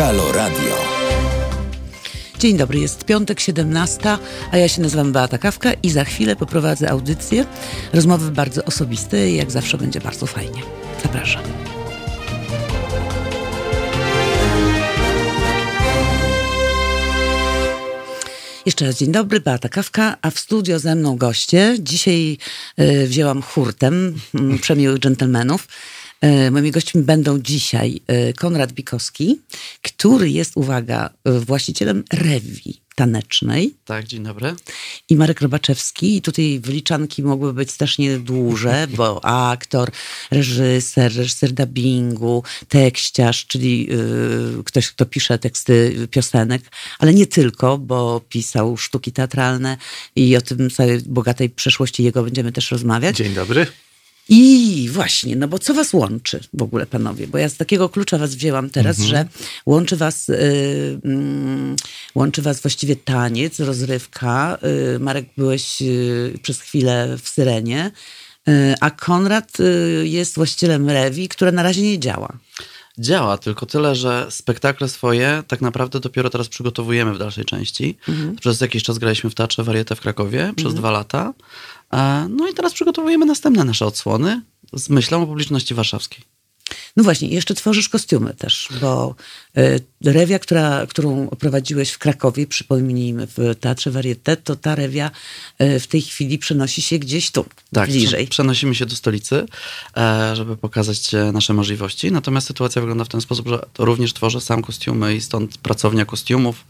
Halo Radio. Dzień dobry, jest piątek 17, a ja się nazywam Beata Kawka i za chwilę poprowadzę audycję. Rozmowy bardzo osobiste i jak zawsze będzie bardzo fajnie. Zapraszam. Jeszcze raz dzień dobry, Beata Kawka, a w studio ze mną goście. Dzisiaj y, wzięłam hurtem y, przemiłych dżentelmenów. Y, moimi gośćmi będą dzisiaj y, Konrad Bikowski, który jest, uwaga, y, właścicielem Rewi tanecznej Tak, dzień dobry. i Marek Robaczewski. I tutaj wyliczanki mogły być strasznie dłuże, bo aktor, reżyser, reżyser dubbingu, tekściarz, czyli y, ktoś, kto pisze teksty piosenek, ale nie tylko, bo pisał sztuki teatralne i o tym całej bogatej przeszłości jego będziemy też rozmawiać. Dzień dobry. I właśnie, no bo co was łączy w ogóle, panowie? Bo ja z takiego klucza was wzięłam teraz, że łączy was, y, mm, łączy was właściwie taniec, rozrywka. Y, Marek, byłeś y, przez chwilę w Syrenie, a Konrad jest właścicielem Rewi, która na razie nie działa. Działa, tylko tyle, że spektakle swoje tak naprawdę dopiero teraz przygotowujemy w dalszej części. Przez jakiś czas graliśmy w Teatrze Warietę w Krakowie przez dwa lata. E, No i teraz przygotowujemy następne nasze odsłony z myślą o publiczności warszawskiej. No właśnie, jeszcze tworzysz kostiumy też, bo y, rewia, która, którą prowadziłeś w Krakowie, przypomnijmy, w Teatrze Varieté, to ta rewia y, w tej chwili przenosi się gdzieś tu, Tak, bliżej. prze- przenosimy się do stolicy, e, żeby pokazać e, nasze możliwości. Natomiast sytuacja wygląda w ten sposób, że również tworzę sam kostiumy i stąd pracownia kostiumów.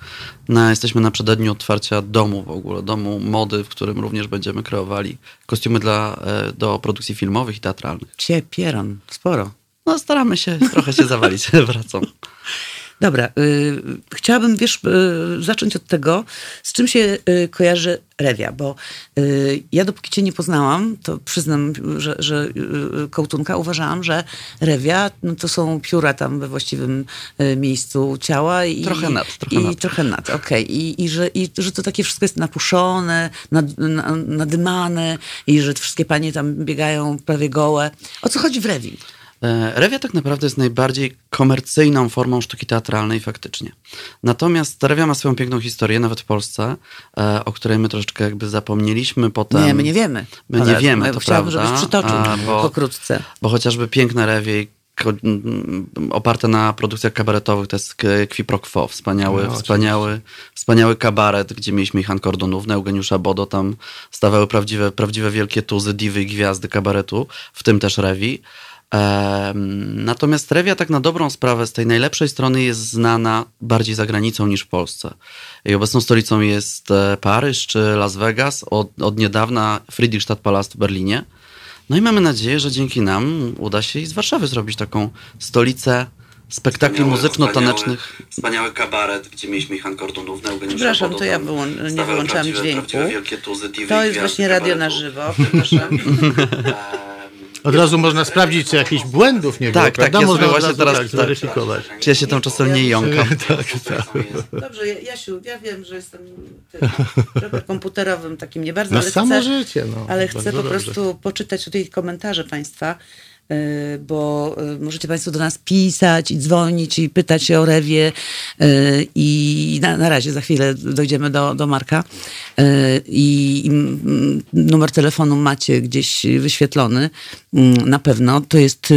Na, jesteśmy na przededniu otwarcia domu w ogóle, domu mody, w którym również będziemy kreowali kostiumy dla, e, do produkcji filmowych i teatralnych. Cie, pieron, sporo. No staramy się trochę się zawalić wracą. Dobra, y, chciałabym, wiesz, y, zacząć od tego, z czym się y, kojarzy rewia, bo y, ja dopóki cię nie poznałam, to przyznam, że, że y, kołtunka uważałam, że rewia no, to są pióra tam we właściwym y, miejscu ciała. I, Trochę nad, trochę i, nad. Trochę nad, okej. I, i, że, I że to takie wszystko jest napuszone, nad, na, nadymane i że wszystkie panie tam biegają prawie gołe. O co chodzi w rewi? E, Rewia tak naprawdę jest najbardziej komercyjną formą sztuki teatralnej faktycznie. Natomiast Rewia ma swoją piękną historię, nawet w Polsce, e, o której my troszeczkę jakby zapomnieliśmy potem. Nie, my nie wiemy. My nie wiemy, to Chciałabym, prawda. żebyś przytoczył A, bo- pokrótce. Bo chociażby piękne rewie oparte na produkcjach kabaretowych, to jest K- Qui Pro Quo, wspaniały, No, wspaniały, wspaniały kabaret, gdzie mieliśmy Michał Kordonówne, Eugeniusza Bodo, tam stawały prawdziwe, prawdziwe wielkie tuzy, diwy i gwiazdy kabaretu, w tym też rewi. Natomiast Rewia tak na dobrą sprawę z tej najlepszej strony jest znana bardziej za granicą niż w Polsce. Jej obecną stolicą jest e, Paryż czy Las Vegas, od, od niedawna Friedrichstadtpalast w Berlinie. No i mamy nadzieję, że dzięki nam uda się i z Warszawy zrobić taką stolicę spektakli muzyczno-tanecznych. Wspaniały kabaret, gdzie mieliśmy Kordonówne, Eugeniusza Przepraszam, Bodo, to ja wyłą- nie wyłączałam dźwięku. tuzy, To jest właśnie radio na żywo, przepraszam. Od razu można sprawdzić, czy jakichś błędów nie było, Tak, tak, prawda? ja można sobie właśnie teraz- tak, tak. zweryfikować. Czy ja się tam czasem nie jąkam? Dobrze, Jasiu, ja wiem, że jestem tym, trochę komputerowym takim nie bardzo, Na ale samo chcę, życie, no. ale Bardzo chcę po dobrze. prostu poczytać tutaj komentarze Państwa, bo y, możecie Państwo do nas pisać i dzwonić i pytać się o rewie y, i na, na razie za chwilę dojdziemy do, do Marka. I mm, numer telefonu macie gdzieś wyświetlony. Mm, na pewno, to jest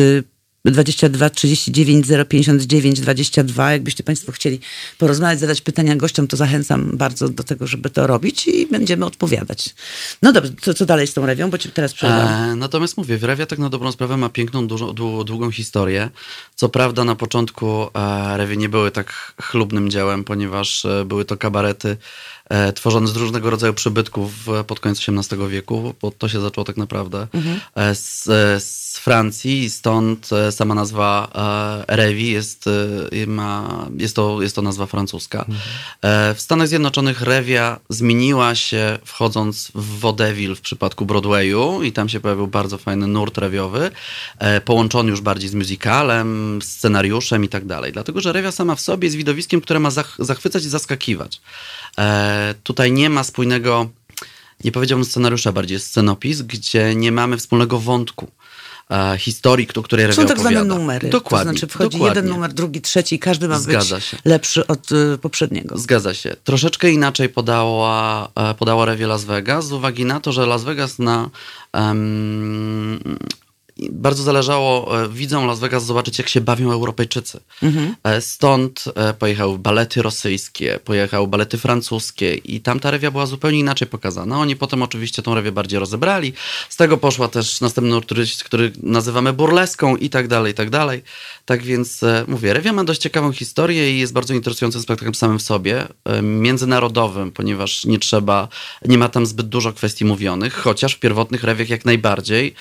22 39 059 22. Jakbyście Państwo chcieli porozmawiać, zadać pytania gościom, to zachęcam bardzo do tego, żeby to robić i będziemy odpowiadać. No dobrze, co, co dalej z tą rewią, bo ci teraz przerwam. E, natomiast mówię, Rewia tak na dobrą sprawę ma piękną, dużo, dłu- długą historię. Co prawda na początku e, Rewie nie były tak chlubnym dziełem, ponieważ e, były to kabarety e, tworzone z różnego rodzaju przybytków w- pod koniec XVIII wieku, bo to się zaczęło tak naprawdę e, z, e, z Francji i stąd e, sama nazwa e, Rewi jest, e, ma, jest, to, jest to nazwa francuska. E, w Stanach Zjednoczonych Rewia zmieniła się wchodząc w vaudeville w przypadku Broadwayu i tam się pojawił bardzo fajny nurt rewiowy, e, połączony już bardziej z musicalem, scenariuszem i tak dalej. Dlatego, że Rewia sama w sobie jest widowiskiem, które ma zach- zachwycać i zaskakiwać. E, tutaj nie ma spójnego, nie powiedziałbym scenariusza, bardziej scenopis, gdzie nie mamy wspólnego wątku. e, historii, o której Są tak zwane numery. Dokładnie. To znaczy wchodzi dokładnie. jeden numer, drugi, trzeci i każdy ma Zgadza być się. lepszy od y, poprzedniego. Zgadza się. Troszeczkę inaczej podała, e, podała Rewie Las Vegas z uwagi na to, że Las Vegas na... em, bardzo zależało e, widzom Las Vegas zobaczyć, jak się bawią Europejczycy. E, Stąd e, pojechały balety rosyjskie, pojechały balety francuskie i tam ta rewia była zupełnie inaczej pokazana. Oni potem oczywiście tą rewię bardziej rozebrali. Z tego poszła też następny który, który nazywamy burleską i tak dalej, i tak dalej. Tak więc mówię, rewia ma dość ciekawą historię i jest bardzo interesującym spektaklem samym w sobie, międzynarodowym, ponieważ nie trzeba, nie ma tam zbyt dużo kwestii mówionych, chociaż w pierwotnych rewiach jak najbardziej.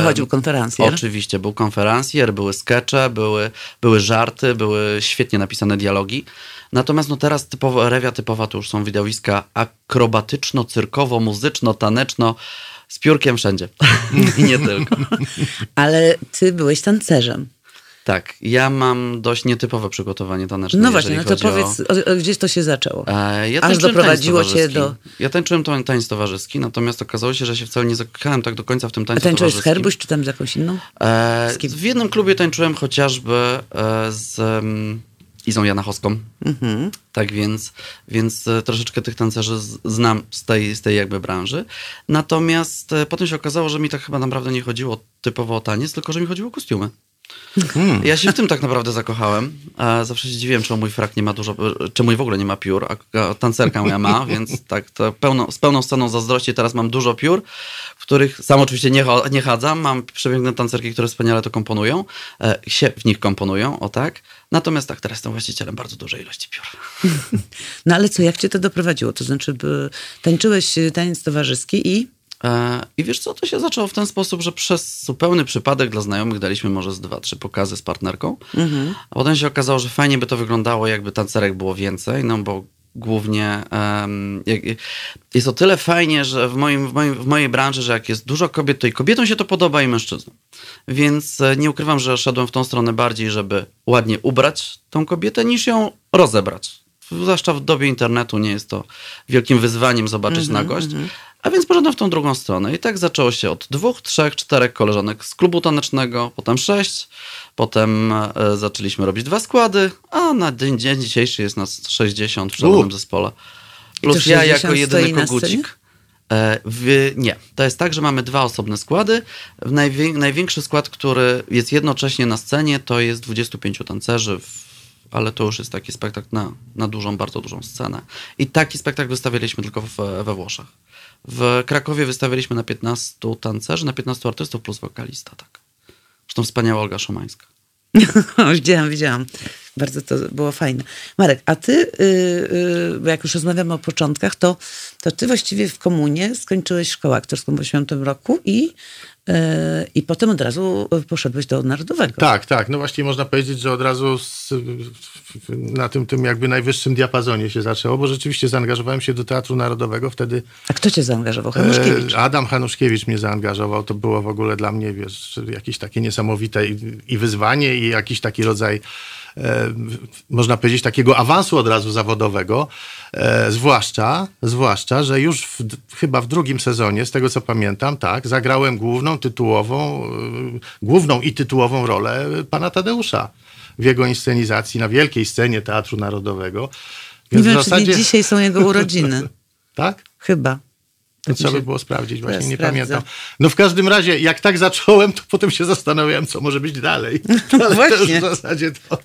Wychodził konferencjer. Oczywiście, był konferencjer, były skecze, były, były żarty, były świetnie napisane dialogi. Natomiast no teraz typowo, rewia typowa to już są widowiska akrobatyczno-cyrkowo-muzyczno-taneczno z piórkiem wszędzie. I nie tylko. Ale ty byłeś tancerzem. Tak, ja mam dość nietypowe przygotowanie taneczne. No właśnie, no to powiedz, o... Gdzieś to się zaczęło. E, ja Aż doprowadziło cię do... Ja tańczyłem to- tańc towarzyski, natomiast okazało się, że się wcale nie zakochałem tak do końca w tym A tańcu tańczyłeś z. Herbuś, czy tam z jakąś inną? E, Z w jednym klubie tańczyłem chociażby e, z Izą Janachowską. Mhm. Tak więc, więc troszeczkę tych tancerzy znam z tej, z tej jakby branży. Natomiast potem się okazało, że mi tak chyba naprawdę nie chodziło typowo o taniec, tylko że mi chodziło o kostiumy. Ja się w tym tak naprawdę zakochałem. Zawsze się dziwiłem, czemu mój frak nie ma dużo, czy mój w ogóle nie ma piór, a, tancerka moja ma, więc tak, to pełno, z pełną sceną zazdrości teraz mam dużo piór, w których sam oczywiście nie, nie chadzam. Mam przepiękne tancerki, które wspaniale to komponują, e, się w nich komponują, o tak. Natomiast tak, teraz jestem właścicielem bardzo dużej ilości piór. No ale co, jak cię to doprowadziło? To znaczy, tańczyłeś y, taniec towarzyski i... E, I wiesz co, to się zaczęło w ten sposób, że przez zupełny przypadek dla znajomych daliśmy może z dwa, trzy pokazy z partnerką, a potem się okazało, że fajnie by to wyglądało, jakby tancerek było więcej, no bo głównie jak, jest o tyle fajnie, że w, moim, w, moim, w mojej branży, że jak jest dużo kobiet, to i kobietom się to podoba i mężczyznom. Więc e, nie ukrywam, że szedłem w tą stronę bardziej, żeby ładnie ubrać tą kobietę, niż ją rozebrać. Zwłaszcza w dobie internetu nie jest to wielkim wyzwaniem zobaczyć nagość. A więc poszedłem w tą drugą stronę. I tak zaczęło się od dwóch, trzech, czterech koleżanek z klubu tanecznego, potem sześć, potem e, zaczęliśmy robić dwa składy, a na dzień, dzień dzisiejszy jest nas 60 w szalonym zespole. Plus ja 60 jako jedyny kogucik. E, W, nie, to jest tak, że mamy dwa osobne składy. Najwię, największy skład, który jest jednocześnie na scenie, to jest 25 tancerzy, w, ale to już jest taki spektakl na, na dużą, bardzo dużą scenę. I taki spektakl wystawialiśmy tylko w, we Włoszech. W Krakowie wystawialiśmy na 15 tancerzy, na 15 artystów plus wokalista, tak. Zresztą wspaniała Olga Szomańska. widziałam, widziałam. Bardzo to było fajne. Marek, a ty, y, y, bo jak już rozmawiamy o początkach, to, to ty właściwie w komunie skończyłeś szkołę aktorską w 8 roku i, i potem od razu poszedłeś do Narodowego. Tak, tak. No właściwie można powiedzieć, że od razu z, na tym, tym jakby najwyższym diapazonie się zaczęło, bo rzeczywiście zaangażowałem się do Teatru Narodowego wtedy. A kto cię zaangażował? Hanuszkiewicz. E, Adam Hanuszkiewicz mnie zaangażował. To było w ogóle dla mnie, wiesz, jakieś takie niesamowite i, i wyzwanie i jakiś taki rodzaj e, można powiedzieć, takiego awansu od razu zawodowego, e, zwłaszcza, zwłaszcza, że już w, chyba w drugim sezonie, z tego co pamiętam, tak, zagrałem główną, tytułową, e, główną i tytułową rolę pana Tadeusza w jego inscenizacji na wielkiej scenie Teatru Narodowego. Nie Więc wiem, w zasadzie... dzisiaj są jego urodziny. Tak? Chyba. To trzeba by było sprawdzić, właśnie nie pamiętam. No w każdym razie, jak tak zacząłem, to potem się zastanawiałem, co może być dalej. Ale to już Właśnie. w zasadzie to,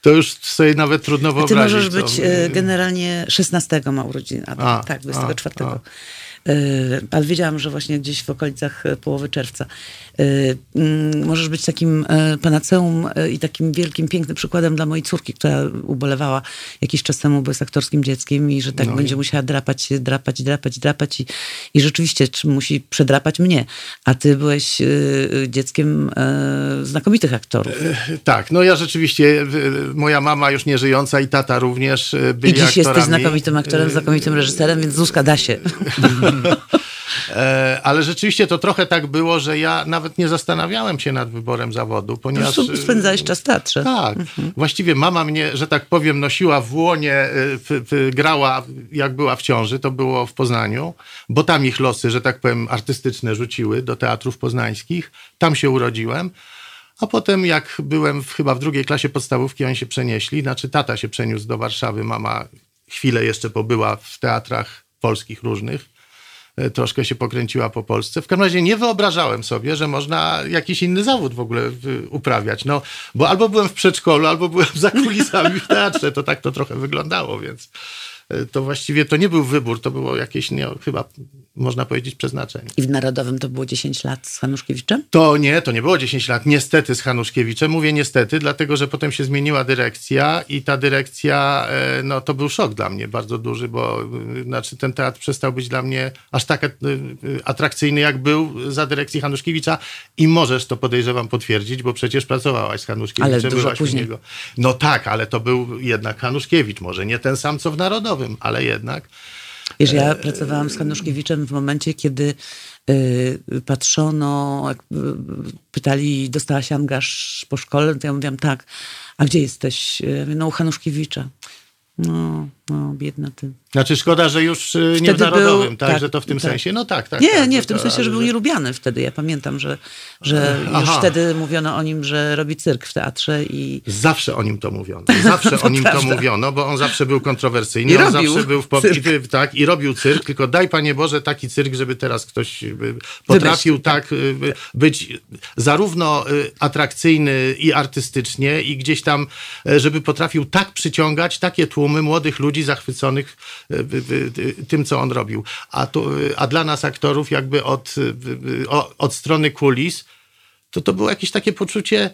to już sobie nawet trudno A ty wyobrazić. możesz być e, generalnie 16 ma urodziny, a, A, tak, 24. a, a. E, ale wiedziałam, że właśnie gdzieś w okolicach e, połowy czerwca. E, mm, możesz być takim e, panaceum e, i takim wielkim, pięknym przykładem dla mojej córki, która ubolewała jakiś czas temu, bo jest aktorskim dzieckiem i że tak No i- będzie musiała drapać drapać, drapać, drapać i, i rzeczywiście czy musi przedrapać mnie. A ty byłeś e, dzieckiem e, znakomitych aktorów. Tak, no ja rzeczywiście, y, moja mama już nie żyjąca i tata również y, byli I dziś jesteś aktorami. znakomitym aktorem, znakomitym reżyserem, więc Zuzka da się. E, ale rzeczywiście to trochę tak było, że ja nawet nie zastanawiałem się nad wyborem zawodu, Po ponieważ... prostu spędzałeś czas w teatrze. Tak. Właściwie mama mnie, że tak powiem, nosiła w łonie, p, grała jak była w ciąży, to było w Poznaniu, bo tam ich losy, że tak powiem, artystyczne rzuciły do teatrów poznańskich. Tam się urodziłem. A potem jak byłem w, chyba w drugiej klasie podstawówki, oni się przenieśli. Znaczy tata się przeniósł do Warszawy, mama chwilę jeszcze pobyła w teatrach polskich różnych e, troszkę się pokręciła po Polsce. W każdym razie nie wyobrażałem sobie, że można jakiś inny zawód w ogóle uprawiać. No, bo albo byłem w przedszkolu, albo byłem za kulisami w teatrze. To tak to trochę wyglądało, więc to właściwie to nie był wybór, to było jakieś nie, chyba można powiedzieć przeznaczenie. I w Narodowym to było 10 lat z Hanuszkiewiczem? To nie, to nie było 10 lat, niestety z Hanuszkiewiczem. Mówię niestety, dlatego że potem się zmieniła dyrekcja i ta dyrekcja, e, no to był szok dla mnie bardzo duży, bo y, znaczy ten teatr przestał być dla mnie aż tak e, atrakcyjny, jak był za dyrekcji Hanuszkiewicza i możesz to podejrzewam potwierdzić, bo przecież pracowałaś z Hanuszkiewiczem. Ale dużo później. niego. No tak, ale to był jednak Hanuszkiewicz, może nie ten sam co w Narodowym, ale jednak. Wiesz, ja pracowałam z Hanuszkiewiczem w momencie, kiedy y, patrzono, jak, y, pytali, dostałaś angaż po szkole, to ja mówiłam tak, a gdzie jesteś? No u Hanuszkiewicza. No, no, biedna ty. Znaczy szkoda, że już y, nie Wtedy w Narodowym, był- tak, tak, że to w tym tak. sensie. No tak, tak. Nie, tak, nie, że w tym to- sensie, że był nielubiany wtedy. Ja pamiętam, że, że już wtedy mówiono o nim, że robi cyrk w teatrze i Zawsze o nim to mówiono. Zawsze To o nim to prawda. mówiono, bo on zawsze był kontrowersyjny. I on robił zawsze był w po... cyrk. i- tak i robił cyrk, tylko daj Panie Boże taki cyrk, żeby teraz ktoś y, potrafił tak y, być zarówno y, atrakcyjny i artystycznie i gdzieś tam, żeby potrafił tak przyciągać takie tłumy młodych ludzi zachwyconych y, y, y, tym, co on robił. A, to, y, a dla nas aktorów jakby od, od strony kulis to to było jakieś takie poczucie, e,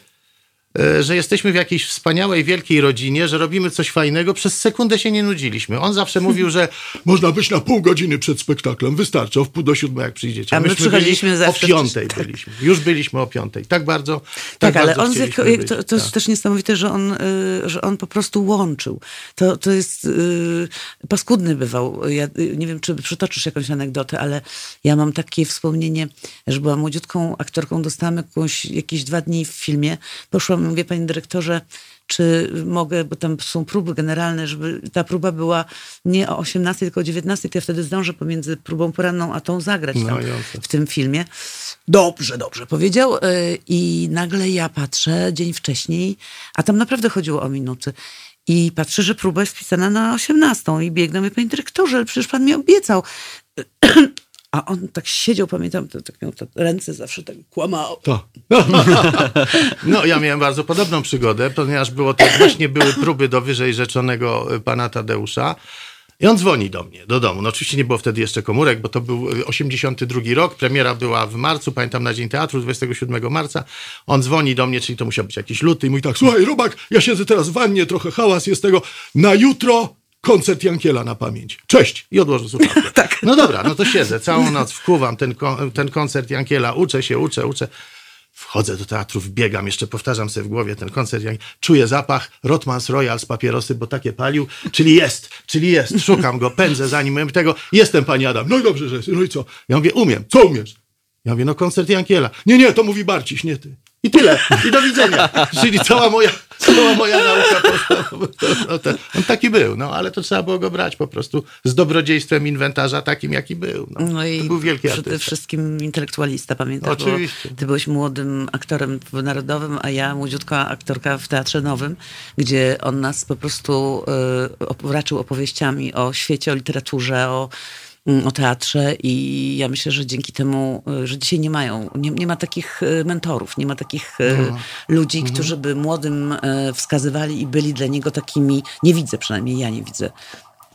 że jesteśmy w jakiejś wspaniałej, wielkiej rodzinie, że robimy coś fajnego, przez sekundę się nie nudziliśmy. On zawsze mówił, że można być na pół godziny przed spektaklem, wystarczy, o wpół do siódmej jak przyjdziecie. A my Myśmy przychodziliśmy byli zawsze o piątej byliśmy. Już byliśmy o piątej. Tak bardzo Tak, Tak, ale on, to, to jest tak. też niesamowite, że on, y, że on po prostu łączył. To, to jest y, paskudny bywał. Ja y, nie wiem, czy przytoczysz jakąś anegdotę, ale ja mam takie wspomnienie, że byłam młodziutką aktorką, dostałam jakąś, jakieś dwa dni w filmie. Poszłam mówię, panie dyrektorze, czy mogę, bo tam są próby generalne, żeby ta próba była nie o 18, tylko o 19, to ja wtedy zdążę pomiędzy próbą poranną a tą zagrać No tam, w tym filmie. Dobrze, dobrze powiedział. y, I nagle ja patrzę dzień wcześniej, a tam naprawdę chodziło o minuty. I patrzę, że próba jest wpisana na 18 i biegnę, mówię, panie dyrektorze, ale przecież pan mi obiecał. A on tak siedział, pamiętam, to, tak miał te ręce zawsze tak kłamał. To. No, ja miałem bardzo podobną przygodę, ponieważ było to, właśnie były próby do wyżej rzeczonego y, pana Tadeusza. I on dzwoni do mnie, do domu. No oczywiście nie było wtedy jeszcze komórek, bo to był y, 82 rok, premiera była w marcu, pamiętam na Dzień Teatru, 27 marca. On dzwoni do mnie, czyli to musiał być jakiś luty i mówi tak, słuchaj Robak, ja siedzę teraz w wannie, trochę hałas jest tego, na jutro koncert Jankiela na pamięć. Cześć! I odłożę słuchawkę. Tak. No dobra, no to siedzę, całą noc wkuwam ten, kon- ten koncert Jankiela, uczę się, uczę, uczę. Wchodzę do teatru, wbiegam, jeszcze powtarzam sobie w głowie ten koncert, jak czuję zapach Rotmans Royal z papierosy, bo takie palił, czyli jest, czyli jest, szukam go, pędzę za nim, mówię tego, jestem pani Adam, no i dobrze, że jest, no i co? Ja mówię, umiem, co umiesz? Ja mówię, no koncert Jankiela. Nie, nie, to mówi Barciś, nie ty. I tyle, i do widzenia. Czyli cała moja, cała moja nauka poszła. No, on taki był, no ale to trzeba było go brać po prostu z dobrodziejstwem inwentarza takim, jaki był. No, No i to był wielki przede artysta. wszystkim intelektualista, pamiętam. Oczywiście. Bo ty byłeś młodym aktorem w Narodowym, a ja młodziutka aktorka w Teatrze Nowym, gdzie on nas po prostu y, raczył opowieściami o świecie, o literaturze, o, o teatrze i ja myślę, że dzięki temu, y, że dzisiaj nie mają, nie, nie ma takich y, mentorów, nie ma takich y, No. ludzi, Mhm. którzy by młodym wskazywali i byli dla niego takimi, nie widzę przynajmniej, ja nie widzę.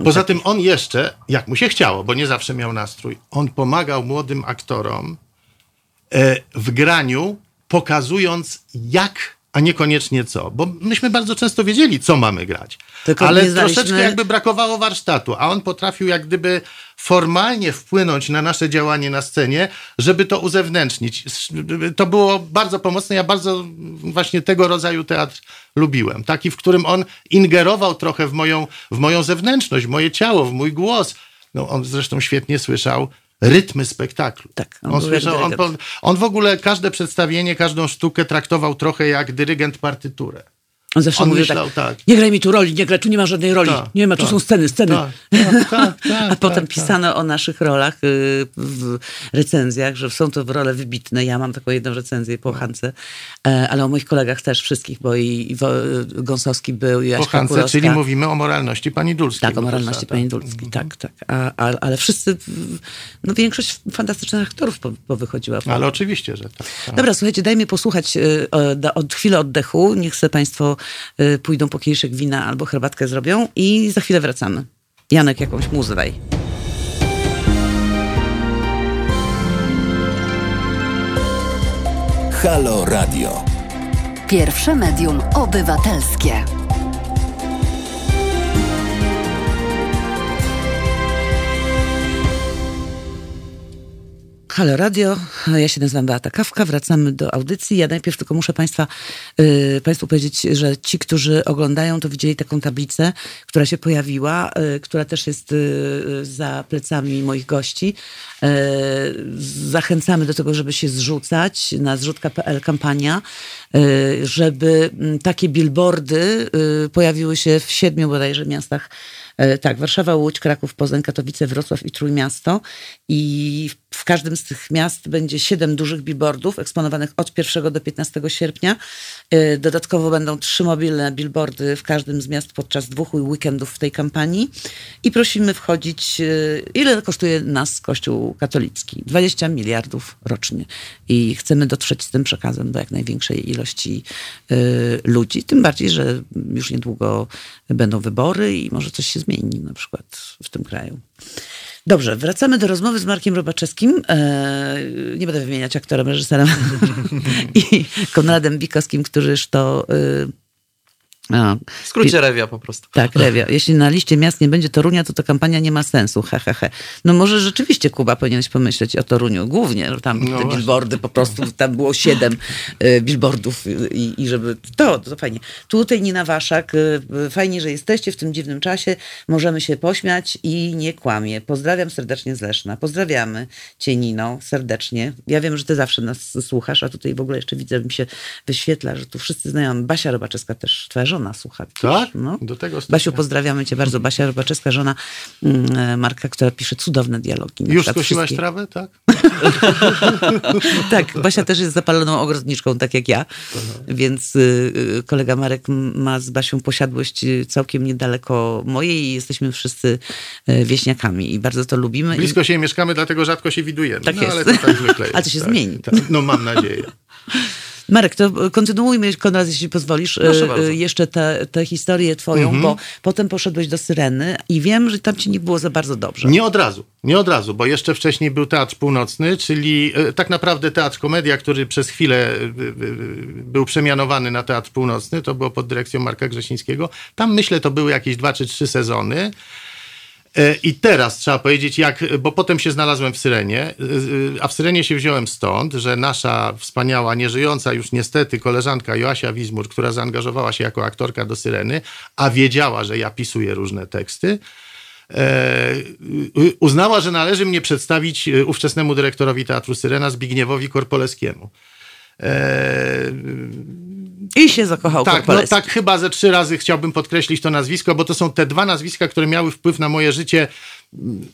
Poza tym on jeszcze, jak mu się chciało, bo nie zawsze miał nastrój, on pomagał młodym aktorom e, w graniu, pokazując jak, a niekoniecznie co. Bo myśmy bardzo często wiedzieli, co mamy grać. Tylko ale znaliśmy- troszeczkę jakby brakowało warsztatu, a on potrafił jak gdyby formalnie wpłynąć na nasze działanie na scenie, żeby to uzewnętrznić. To było bardzo pomocne. Ja bardzo właśnie tego rodzaju teatr lubiłem. Taki, w którym on ingerował trochę w moją, w moją zewnętrzność, w moje ciało, w mój głos. No, on zresztą świetnie słyszał rytmy spektaklu. Tak, on on, słyszał, on, on w ogóle każde przedstawienie, każdą sztukę traktował trochę jak dyrygent partyturę. On zawsze On mówił myślał tak, tak. nie graj mi tu roli, nie graj, tu nie ma żadnej roli, Tak, nie ma, tu tak, są sceny, sceny. Tak, tak, tak, tak, A potem pisano o naszych rolach y, w recenzjach, że są to role wybitne. Ja mam taką jedną recenzję po Hance, e, ale o moich kolegach też wszystkich, bo i, y, Gąsowski był, i Po Jaśka Hance, Kurowska. czyli mówimy o moralności pani Dulskiej. Tak, o moralności pani Dulskiej, tak, tak. A, a, ale wszyscy, no większość fantastycznych aktorów po, powychodziła. Ale oczywiście, że tak. Dobra, słuchajcie, dajmy posłuchać y, od chwilę oddechu. Niech sobie Państwo pójdą po kieliszek wina albo herbatkę zrobią i za chwilę wracamy. Janek, jakąś muzę daj. Halo Radio. Pierwsze medium obywatelskie. Halo Radio, ja się nazywam Beata Kawka, wracamy do audycji. Ja najpierw tylko muszę Państwa, y, Państwu powiedzieć, że ci, którzy oglądają, to widzieli taką tablicę, która się pojawiła, y, która też jest y, za plecami moich gości. Y, zachęcamy do tego, żeby się zrzucać na zrzutka.pl kampania, y, żeby mm, takie billboardy y, pojawiły się w siedmiu bodajże miastach Tak, Warszawa, Łódź, Kraków, Poznań, Katowice, Wrocław i Trójmiasto. I w- w każdym z tych miast będzie siedem dużych billboardów eksponowanych od 1 do 15 sierpnia. E, Dodatkowo będą trzy mobilne billboardy w każdym z miast podczas dwóch weekendów w tej kampanii. I prosimy wchodzić, e, ile kosztuje nas Kościół katolicki? 20 miliardów rocznie. I chcemy dotrzeć z tym przekazem do jak największej ilości e, ludzi. Tym bardziej, że już niedługo będą wybory i może coś się zmieni na przykład w tym kraju. Dobrze, wracamy do rozmowy z Markiem Robaczewskim. E, nie będę wymieniać aktorem, reżyserem i Konradem Bikowskim, któryż to... E, a, W skrócie rewia po prostu. tak, Rewia. Jeśli na liście miast nie będzie Torunia, to ta kampania nie ma sensu. He, he, he. No może rzeczywiście Kuba powinieneś pomyśleć o Toruniu. Głównie, że tam No te właśnie. billboardy po prostu, tam było siedem e, billboardów i, i żeby... To, to fajnie. Tutaj Nina Waszak. e, Fajnie, że jesteście w tym dziwnym czasie. Możemy się pośmiać i nie kłamie. Pozdrawiam serdecznie z Leszna. Pozdrawiamy cię, Nino, serdecznie. Ja wiem, że ty zawsze nas słuchasz, a tutaj w ogóle jeszcze widzę, mi się wyświetla, że tu wszyscy znają. Basia Robaczewska też, twoja żona słucha. widzisz? Tak? No. Do tego stopnia. Basiu, pozdrawiamy cię bardzo. Basia Robaczewska, żona mm, e, Marka, która pisze cudowne dialogi. Już skosiłaś wszystkie. trawę, tak? Tak, Basia też jest zapaloną ogrodniczką, tak jak ja. Więc y, y, kolega Marek ma z Basią posiadłość y, całkiem niedaleko mojej i jesteśmy wszyscy wieśniakami i bardzo to lubimy. Blisko się mieszkamy, dlatego rzadko się widujemy. Tak no, jest. ale to tak zwykle jest. Ale to się tak, zmieni. Tak. No mam nadzieję. Marek, to kontynuujmy, Konrad, jeśli pozwolisz, y, y, jeszcze tę tę historię twoją, Mhm. bo potem poszedłeś do Syreny i wiem, że tam ci nie było za bardzo dobrze. Nie od razu, nie od razu, bo jeszcze wcześniej był Teatr Północny, czyli e, tak naprawdę Teatr Komedia, który przez chwilę był przemianowany na Teatr Północny, to było pod dyrekcją Marka Grzesińskiego. Tam myślę, to były jakieś dwa czy trzy sezony. E, I teraz trzeba powiedzieć, jak, bo potem się znalazłem w Syrenie, e, e, a w Syrenie się wziąłem stąd, że nasza wspaniała, nieżyjąca już niestety koleżanka Joasia Wizmur, która zaangażowała się jako aktorka do Syreny, a wiedziała, że ja pisuję różne teksty, uznała, że należy mnie przedstawić ówczesnemu dyrektorowi Teatru Syrena Zbigniewowi Korpoleskiemu. E, I się zakochał tak, no tak chyba ze trzy razy chciałbym podkreślić to nazwisko, bo to są te dwa nazwiska, które miały wpływ na moje życie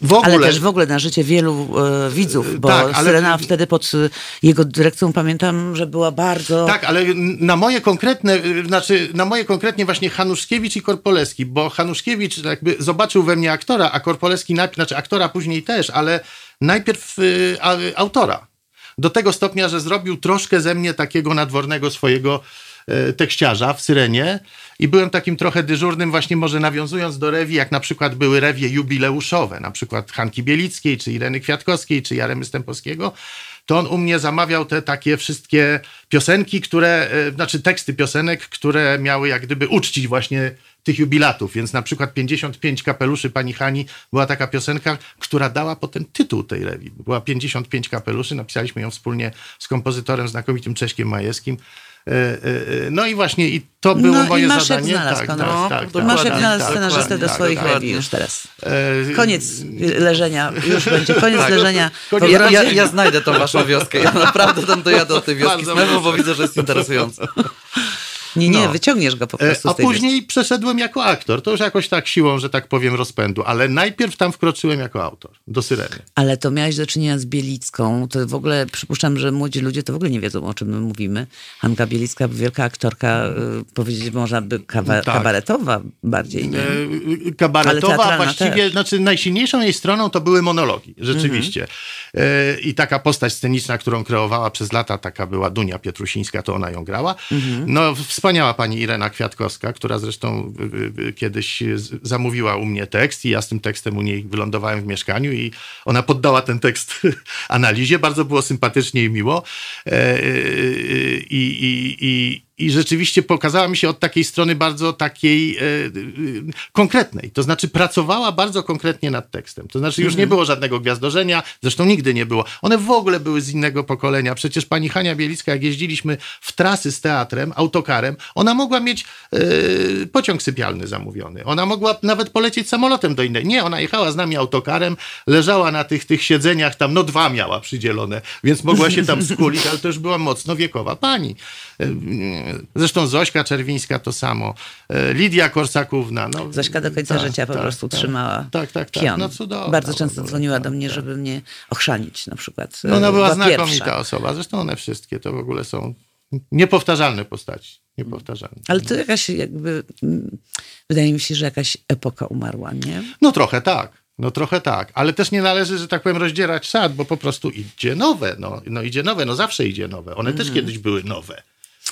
w ogóle. Ale też w ogóle na życie wielu e, widzów, bo Tak, ale- Syrena wtedy pod e, jego dyrekcją pamiętam, że była bardzo... Tak, ale na moje konkretne, y, znaczy na moje konkretnie właśnie Hanuszkiewicz i Korpoleski, bo Hanuszkiewicz jakby zobaczył we mnie aktora, a Korpoleski najpierw, znaczy aktora później też, ale najpierw y, autora. Do tego stopnia, że zrobił troszkę ze mnie takiego nadwornego swojego e, tekściarza w Syrenie i byłem takim trochę dyżurnym właśnie może nawiązując do rewi, jak na przykład były rewie jubileuszowe, na przykład Hanki Bielickiej, czy Ireny Kwiatkowskiej, czy Jaremy Stępowskiego, to on u mnie zamawiał te takie wszystkie piosenki, które, e, znaczy teksty piosenek, które miały jak gdyby uczcić właśnie tych jubilatów. Więc na przykład 55 kapeluszy pani Hani była taka piosenka, która dała potem tytuł tej rewi. Była 55 kapeluszy, napisaliśmy ją wspólnie z kompozytorem znakomitym Cześkiem Majewskim. E, e, No i właśnie i to było no moje i masz zadanie. znalazł, tak, Konrad. No, tak, tak, dokładnie, Masz jak tak, znalazł tak, scenarzystę do tak, swoich tak, rewi już teraz. Koniec leżenia, już będzie koniec Tak. leżenia. Koniec Ja, ja, ja znajdę tą waszą wioskę. Ja naprawdę tam dojadę do tej wioski Bardzo Smewu, bo widzę, że jest interesujące. Nie, nie, No. wyciągniesz go po E, prostu A później przeszedłem jako aktor. To już jakoś tak siłą, że tak powiem, rozpędu. Ale najpierw tam wkroczyłem jako autor, do Syreny. Ale to miałeś do czynienia z Bielicką. To w ogóle przypuszczam, że młodzi ludzie to w ogóle nie wiedzą, o czym my mówimy. Hanka Bielicka, wielka aktorka, y, powiedzieć można by kawa- Tak. kabaretowa bardziej. Nie? E, Ale kabaretowa, właściwie, też. znaczy najsilniejszą jej stroną to były monologi, rzeczywiście. E, I taka postać sceniczna, którą kreowała przez lata, taka była Dunia Pietrusińska, to ona ją grała. No, wspaniała pani Irena Kwiatkowska, która zresztą y, y, kiedyś z- zamówiła u mnie tekst i ja z tym tekstem u niej wylądowałem w mieszkaniu i ona poddała ten tekst analizie. Bardzo było sympatycznie i miło. E, y, I, i, i, i rzeczywiście pokazała mi się od takiej strony bardzo takiej e, e, konkretnej. To znaczy pracowała bardzo konkretnie nad tekstem. To znaczy już nie było żadnego gwiazdorzenia, zresztą nigdy nie było. One w ogóle były z innego pokolenia. Przecież pani Hania Bielicka, jak jeździliśmy w trasy z teatrem, autokarem, ona mogła mieć e, pociąg sypialny zamówiony. Ona mogła nawet polecieć samolotem do innej. Nie, ona jechała z nami autokarem, leżała na tych, tych siedzeniach, tam no dwa miała przydzielone, więc mogła się tam skulić, ale to już była mocno wiekowa pani. E, Zresztą Zośka Czerwińska to samo. E, Lidia Korsakówna. No, Zośka do końca tak, życia po tak, prostu tak. trzymała Tak, tak, tak. pion. No cudowna Bardzo w często ogóle, dzwoniła do tak, mnie, tak. żeby mnie ochrzanić na przykład. No, Ona E, była pierwsza. znakomita osoba. Zresztą one wszystkie to w ogóle są niepowtarzalne postaci. Niepowtarzalne. Ale to jakaś jakby, mm, wydaje mi się, że jakaś epoka umarła, nie? No trochę tak. No trochę tak, ale też nie należy, że tak powiem, rozdzierać sad, bo po prostu idzie nowe. No, no idzie nowe, no zawsze idzie nowe. One też kiedyś były nowe.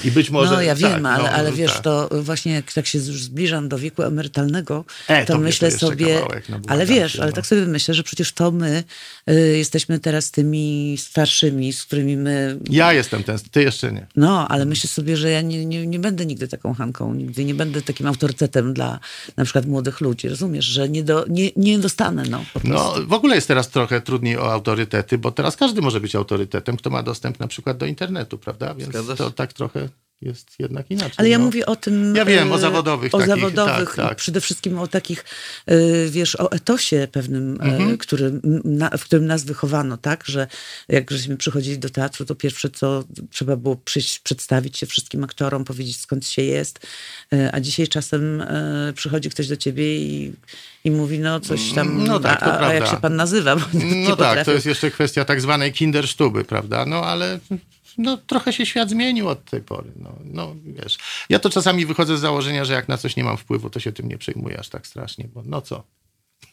I być może. No ja tak, wiem, ale, no, ale wiesz, tak. to właśnie jak tak się już zbliżam do wieku emerytalnego, E, to, myślę sobie, kawałek, no, ale wiesz, cię, ale no. tak sobie myślę, że przecież to my y, jesteśmy teraz tymi starszymi, z którymi my Ja jestem ten, ty jeszcze nie. No, ale myślę sobie, że ja nie, nie, nie będę nigdy taką Hanką, nigdy nie będę takim autorytetem dla na przykład młodych ludzi. Rozumiesz, że nie, do, nie, nie dostanę, no. Po No, w ogóle jest teraz trochę trudniej o autorytety, bo teraz każdy może być autorytetem, kto ma dostęp na przykład do internetu, prawda? Więc to tak trochę jest jednak inaczej. Ale ja no. mówię o tym. Ja wiem, o e, zawodowych O takich, zawodowych, tak, tak. przede wszystkim o takich, e, wiesz, o etosie pewnym, Mhm. e, który, m, na, w którym nas wychowano, tak? Że jak żeśmy przychodzili do teatru, to pierwsze co trzeba było przyjść, przedstawić się wszystkim aktorom, powiedzieć skąd się jest. A dzisiaj czasem przychodzi ktoś do ciebie i, i mówi, no coś tam. No tak, a, a jak się pan nazywa? No tak, potrafię. to jest jeszcze kwestia tak zwanej kindersztuby, prawda? No ale no, trochę się świat zmienił od tej pory. No, no wiesz, ja to czasami wychodzę z założenia, że jak na coś nie mam wpływu, to się tym nie przejmuję aż tak strasznie, bo no co?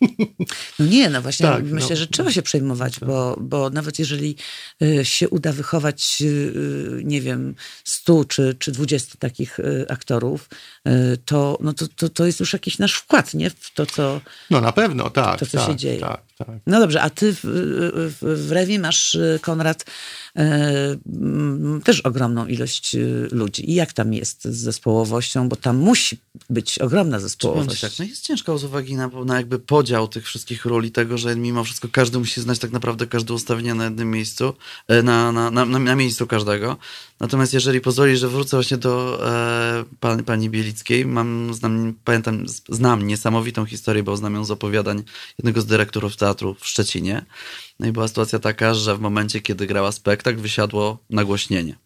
No nie, no właśnie Tak, myślę, no. że trzeba się przejmować, bo, bo nawet jeżeli y, się uda wychować, y, y, nie wiem, 100 czy, czy 20 takich aktorów, to, no to, to, to jest już jakiś nasz wkład, nie? W to, co... No na pewno, tak. To, co tak, się dzieje. Tak, tak. No dobrze, a ty w, w, w Rewie masz, y, Konrad, mm, też ogromną ilość y, ludzi. I jak tam jest z zespołowością? Bo tam musi być ogromna zespołowość. tak, no jest ciężko z uwagi na, na jakby podział tych wszystkich ról i tego, że mimo wszystko każdy musi znać tak naprawdę każde ustawienie na jednym miejscu, e, na, na, na, na, miejscu każdego. Natomiast jeżeli pozwolisz, że wrócę właśnie do e, pan, pani Bielickiej, mam, znam, pamiętam, znam niesamowitą historię, bo znam ją z opowiadań jednego z dyrektorów teatru w Szczecinie. No i była sytuacja taka, że w momencie, kiedy grała spektakl, wysiadło nagłośnienie.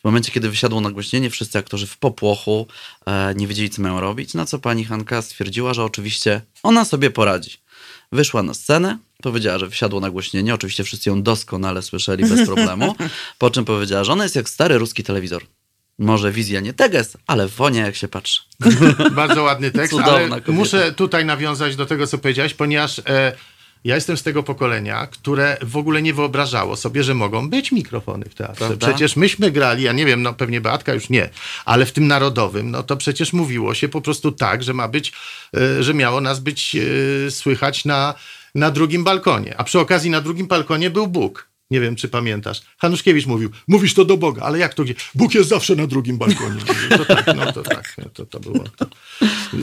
W momencie, kiedy wysiadło nagłośnienie, wszyscy aktorzy w popłochu e, nie wiedzieli, co mają robić, na co pani Hanka stwierdziła, że oczywiście ona sobie poradzi. Wyszła na scenę, powiedziała, że wysiadło nagłośnienie, oczywiście wszyscy ją doskonale słyszeli bez problemu, po czym powiedziała, że ona jest jak stary ruski telewizor. Może wizja nie teges, ale wonia jak się patrzy. Bardzo ładny tekst, Cudowna ale kobieta. muszę tutaj nawiązać do tego, co powiedziałeś, ponieważ e, ja jestem z tego pokolenia, które w ogóle nie wyobrażało sobie, że mogą być mikrofony w teatrze. Prawda? Przecież myśmy grali, ja nie wiem, no pewnie Beatka już nie, ale w tym narodowym, no to przecież mówiło się po prostu tak, że ma być, e, że miało nas być e, słychać na, na drugim balkonie. A przy okazji na drugim balkonie był Bóg. Nie wiem, czy pamiętasz. Hanuszkiewicz mówił, mówisz to do Boga, ale jak to gdzie? Bóg jest zawsze na drugim balkonie. To tak, no to tak, to, to było. To.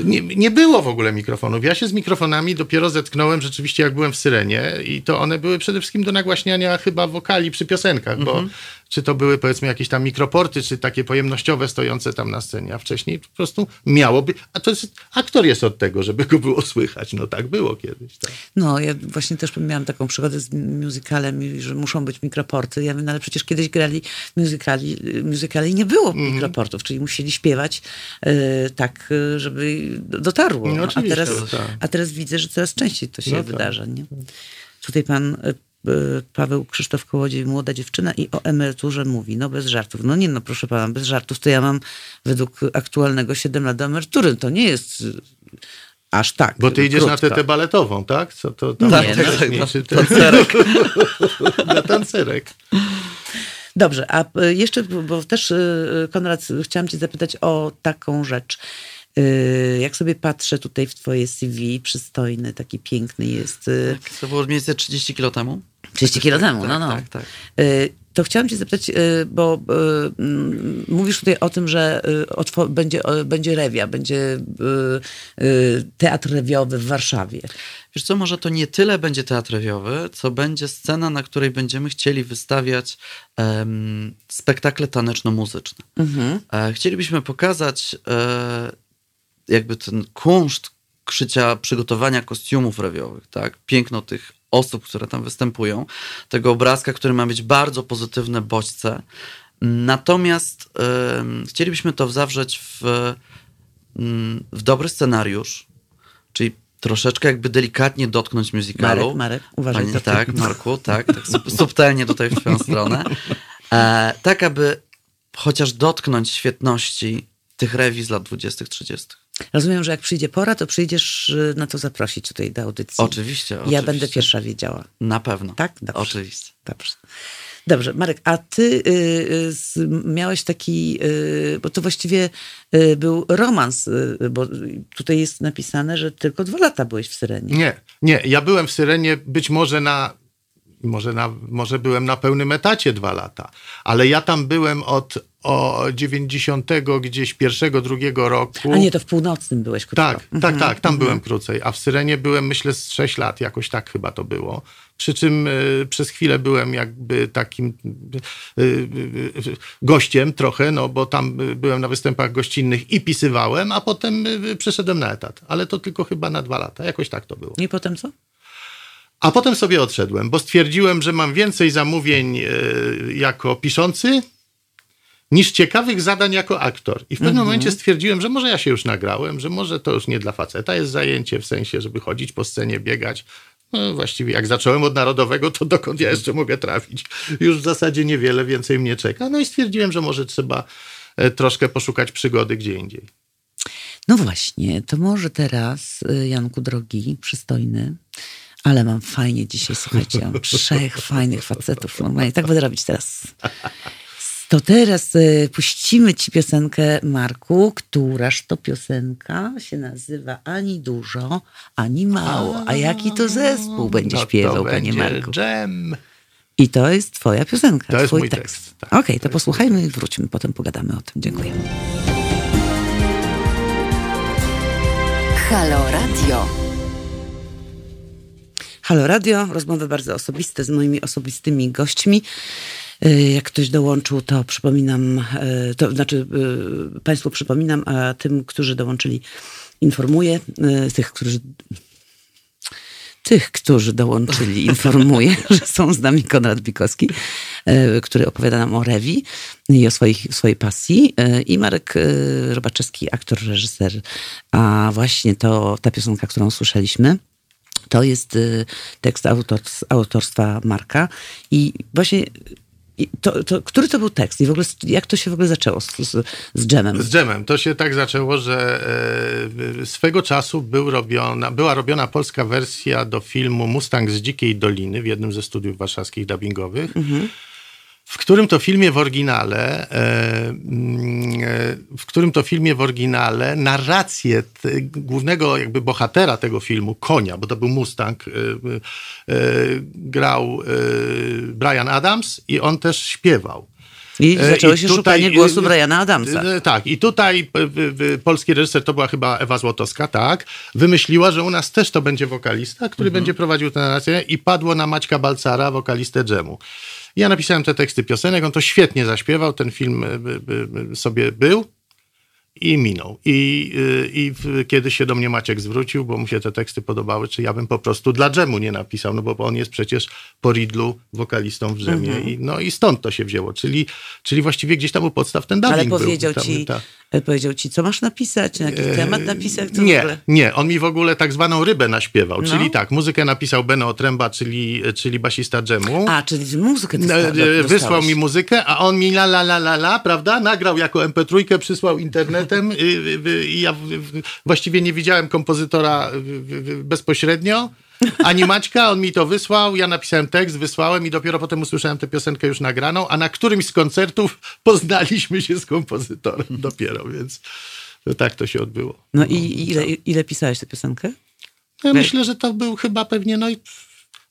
Nie, nie było w ogóle mikrofonów. Ja się z mikrofonami dopiero zetknąłem rzeczywiście, jak byłem w Syrenie i to one były przede wszystkim do nagłaśniania chyba wokali przy piosenkach, bo czy to były powiedzmy jakieś tam mikroporty, czy takie pojemnościowe stojące tam na scenie, a wcześniej po prostu miało być, a to jest, aktor jest od tego, żeby go było słychać, no tak było kiedyś. Tak. No, ja właśnie też miałam taką przygodę z musicalem, że muszą być mikroporty. Ja mówię, no ale przecież kiedyś grali musicali, musicale i nie było Mhm. mikroportów, czyli musieli śpiewać e, tak, e, żeby dotarło. No, a, teraz, tak. a teraz widzę, że coraz częściej to się No tak. wydarza. Nie? Tutaj pan e, Paweł Krzysztof Kołodziej, młoda dziewczyna i o emeryturze mówi, no bez żartów. No nie no, proszę pana, bez żartów to ja mam według aktualnego 7 lat do emerytury. To nie jest e, aż tak Bo ty idziesz na krótko. tetę baletową, tak? Co to tam Tak, to- te- tancerek. na tancerek. Dobrze, a e, jeszcze, bo też Konrad, chciałam cię zapytać o taką rzecz. Jak sobie patrzę tutaj w twoje CV, przystojny, taki piękny jest. Tak, to było mniej więcej 30 kilo temu. 30 kilo temu, tak, no no. Tak, tak. E, To chciałam cię zapytać, e, bo e, mm, mówisz tutaj o tym, że będzie, będzie rewia, będzie teatr rewiowy w Warszawie. Wiesz co, może to nie tyle będzie teatr rewiowy, co będzie scena, na której będziemy chcieli wystawiać em, spektakle taneczno-muzyczne. E, chcielibyśmy pokazać e, jakby ten kunszt szycia, przygotowania kostiumów rewiowych, tak? Piękno tych osób, które tam występują, tego obrazka, który ma mieć bardzo pozytywne bodźce. Natomiast em, chcielibyśmy to zawrzeć w, mm, w dobry scenariusz, czyli troszeczkę jakby delikatnie dotknąć musicalu. Marek, Marek, uważaj. Panie, to ty. tak, Marku, tak, tak sub- subtelnie tutaj w twoją stronę. E, tak, aby chociaż dotknąć świetności tych rewi z lat 20., 30. Rozumiem, że jak przyjdzie pora, to przyjdziesz e, na to zaprosić tutaj do audycji. Oczywiście, Ja oczywiście. będę pierwsza wiedziała. Na pewno. Tak? Dobrze. Oczywiście. Dobrze. Dobrze, Marek, a ty y, y, miałeś taki, y, bo to właściwie y, był romans, y, bo tutaj jest napisane, że tylko dwa lata byłeś w Syrenie. Nie, nie. Ja byłem w Syrenie być może na. Może, na, może byłem na pełnym etacie dwa lata, ale ja tam byłem od o 90 gdzieś pierwszego, drugiego roku. A nie, to w północnym byłeś krótko. Tak, tak, tak, tam byłem krócej, a w Syrenie byłem myślę z 6 lat, jakoś tak chyba to było. Przy czym y, przez chwilę byłem jakby takim y, y, y, gościem trochę, no bo tam y, byłem na występach gościnnych i pisywałem, a potem y, przeszedłem na etat, ale to tylko chyba na dwa lata, jakoś tak to było. I potem co? A potem sobie odszedłem, bo stwierdziłem, że mam więcej zamówień jako piszący niż ciekawych zadań jako aktor. I w pewnym momencie stwierdziłem, że może ja się już nagrałem, że może to już nie dla faceta jest zajęcie, w sensie, żeby chodzić po scenie, biegać. No właściwie jak zacząłem od narodowego, to dokąd ja jeszcze mogę trafić? Już w zasadzie niewiele więcej mnie czeka. No i stwierdziłem, że może trzeba e, troszkę poszukać przygody gdzie indziej. No właśnie, to może teraz, y, Janku drogi, przystojny, ale mam fajnie dzisiaj, słuchajcie, mam trzech fajnych facetów. Normalnie tak będę robić teraz. To teraz y, puścimy ci piosenkę, Marku, któraż to piosenka się nazywa Ani dużo, ani mało. A jaki to zespół będzie No to śpiewał, panie będzie Marku? Dżem. I to jest twoja piosenka, To jest twój mój tekst. tekst, tak. Okej, to posłuchajmy i wróćmy, potem pogadamy o tym. Dziękuję. Halo Radio. Halo Radio, rozmowy bardzo osobiste z moimi osobistymi gośćmi. Y, Jak ktoś dołączył, to przypominam, y, to znaczy y, Państwu przypominam, a tym, którzy dołączyli, informuję. Tych, którzy. Tych, którzy dołączyli, informuję, że są z nami Konrad Bikowski, który opowiada nam o Rewi i o swoich, swojej pasji, i Marek Robaczewski, aktor, reżyser. A właśnie to ta piosenka, którą słyszeliśmy, to jest tekst autor, autorstwa Marka. I właśnie to, to, który to był tekst? I w ogóle jak to się w ogóle zaczęło z, z, z dżemem? Z dżemem. To się tak zaczęło, że e, swego czasu był robiona, była robiona polska wersja do filmu Mustang z Dzikiej Doliny w jednym ze studiów warszawskich dubbingowych. W którym to filmie w oryginale, e, mm, e, w którym to filmie w oryginale narrację głównego jakby bohatera tego filmu, konia, bo to był Mustang, e, grał Brian Adams i on też śpiewał. I zaczęło i się tutaj- szukanie głosu Briana Adamsa. Tak, i tutaj polski reżyser, to była chyba Ewa Złotowska, tak, wymyśliła, że u nas też to będzie wokalista, który Mhm. będzie prowadził tę narrację i padło na Maćka Balcara, wokalistę dżemu. Ja napisałem te teksty piosenek, on to świetnie zaśpiewał, ten film by, by, by sobie był i minął. I, y, i kiedy się do mnie Maciek zwrócił, bo mu się te teksty podobały, czy ja bym po prostu dla dżemu nie napisał, no bo on jest przecież po Ridlu wokalistą w dżemie. Mhm. I, no i stąd to się wzięło. Czyli, czyli właściwie gdzieś tam u podstaw ten dubbing Ale był. powiedział Tam- ci, ta- e, powiedział ci, co masz napisać, na jaki temat napisać? E, nie, ogóle... nie, on mi w ogóle tak zwaną rybę naśpiewał, No. czyli tak, muzykę napisał Beno Otręba, czyli, czyli basista dżemu. A, czyli muzykę ty e. Wysłał mi muzykę, a on mi la la la la la, prawda? Nagrał jako MP3, przysłał internetem y, y, y, i ja właściwie nie widziałem kompozytora bezpośrednio. Ani Maćka, on mi to wysłał, ja napisałem tekst, wysłałem i dopiero potem usłyszałem tę piosenkę już nagraną, a na którymś z koncertów poznaliśmy się z kompozytorem dopiero, więc tak to się odbyło. No i i ile, ile pisałeś tę piosenkę? Ja myślę, że to był chyba pewnie no, i-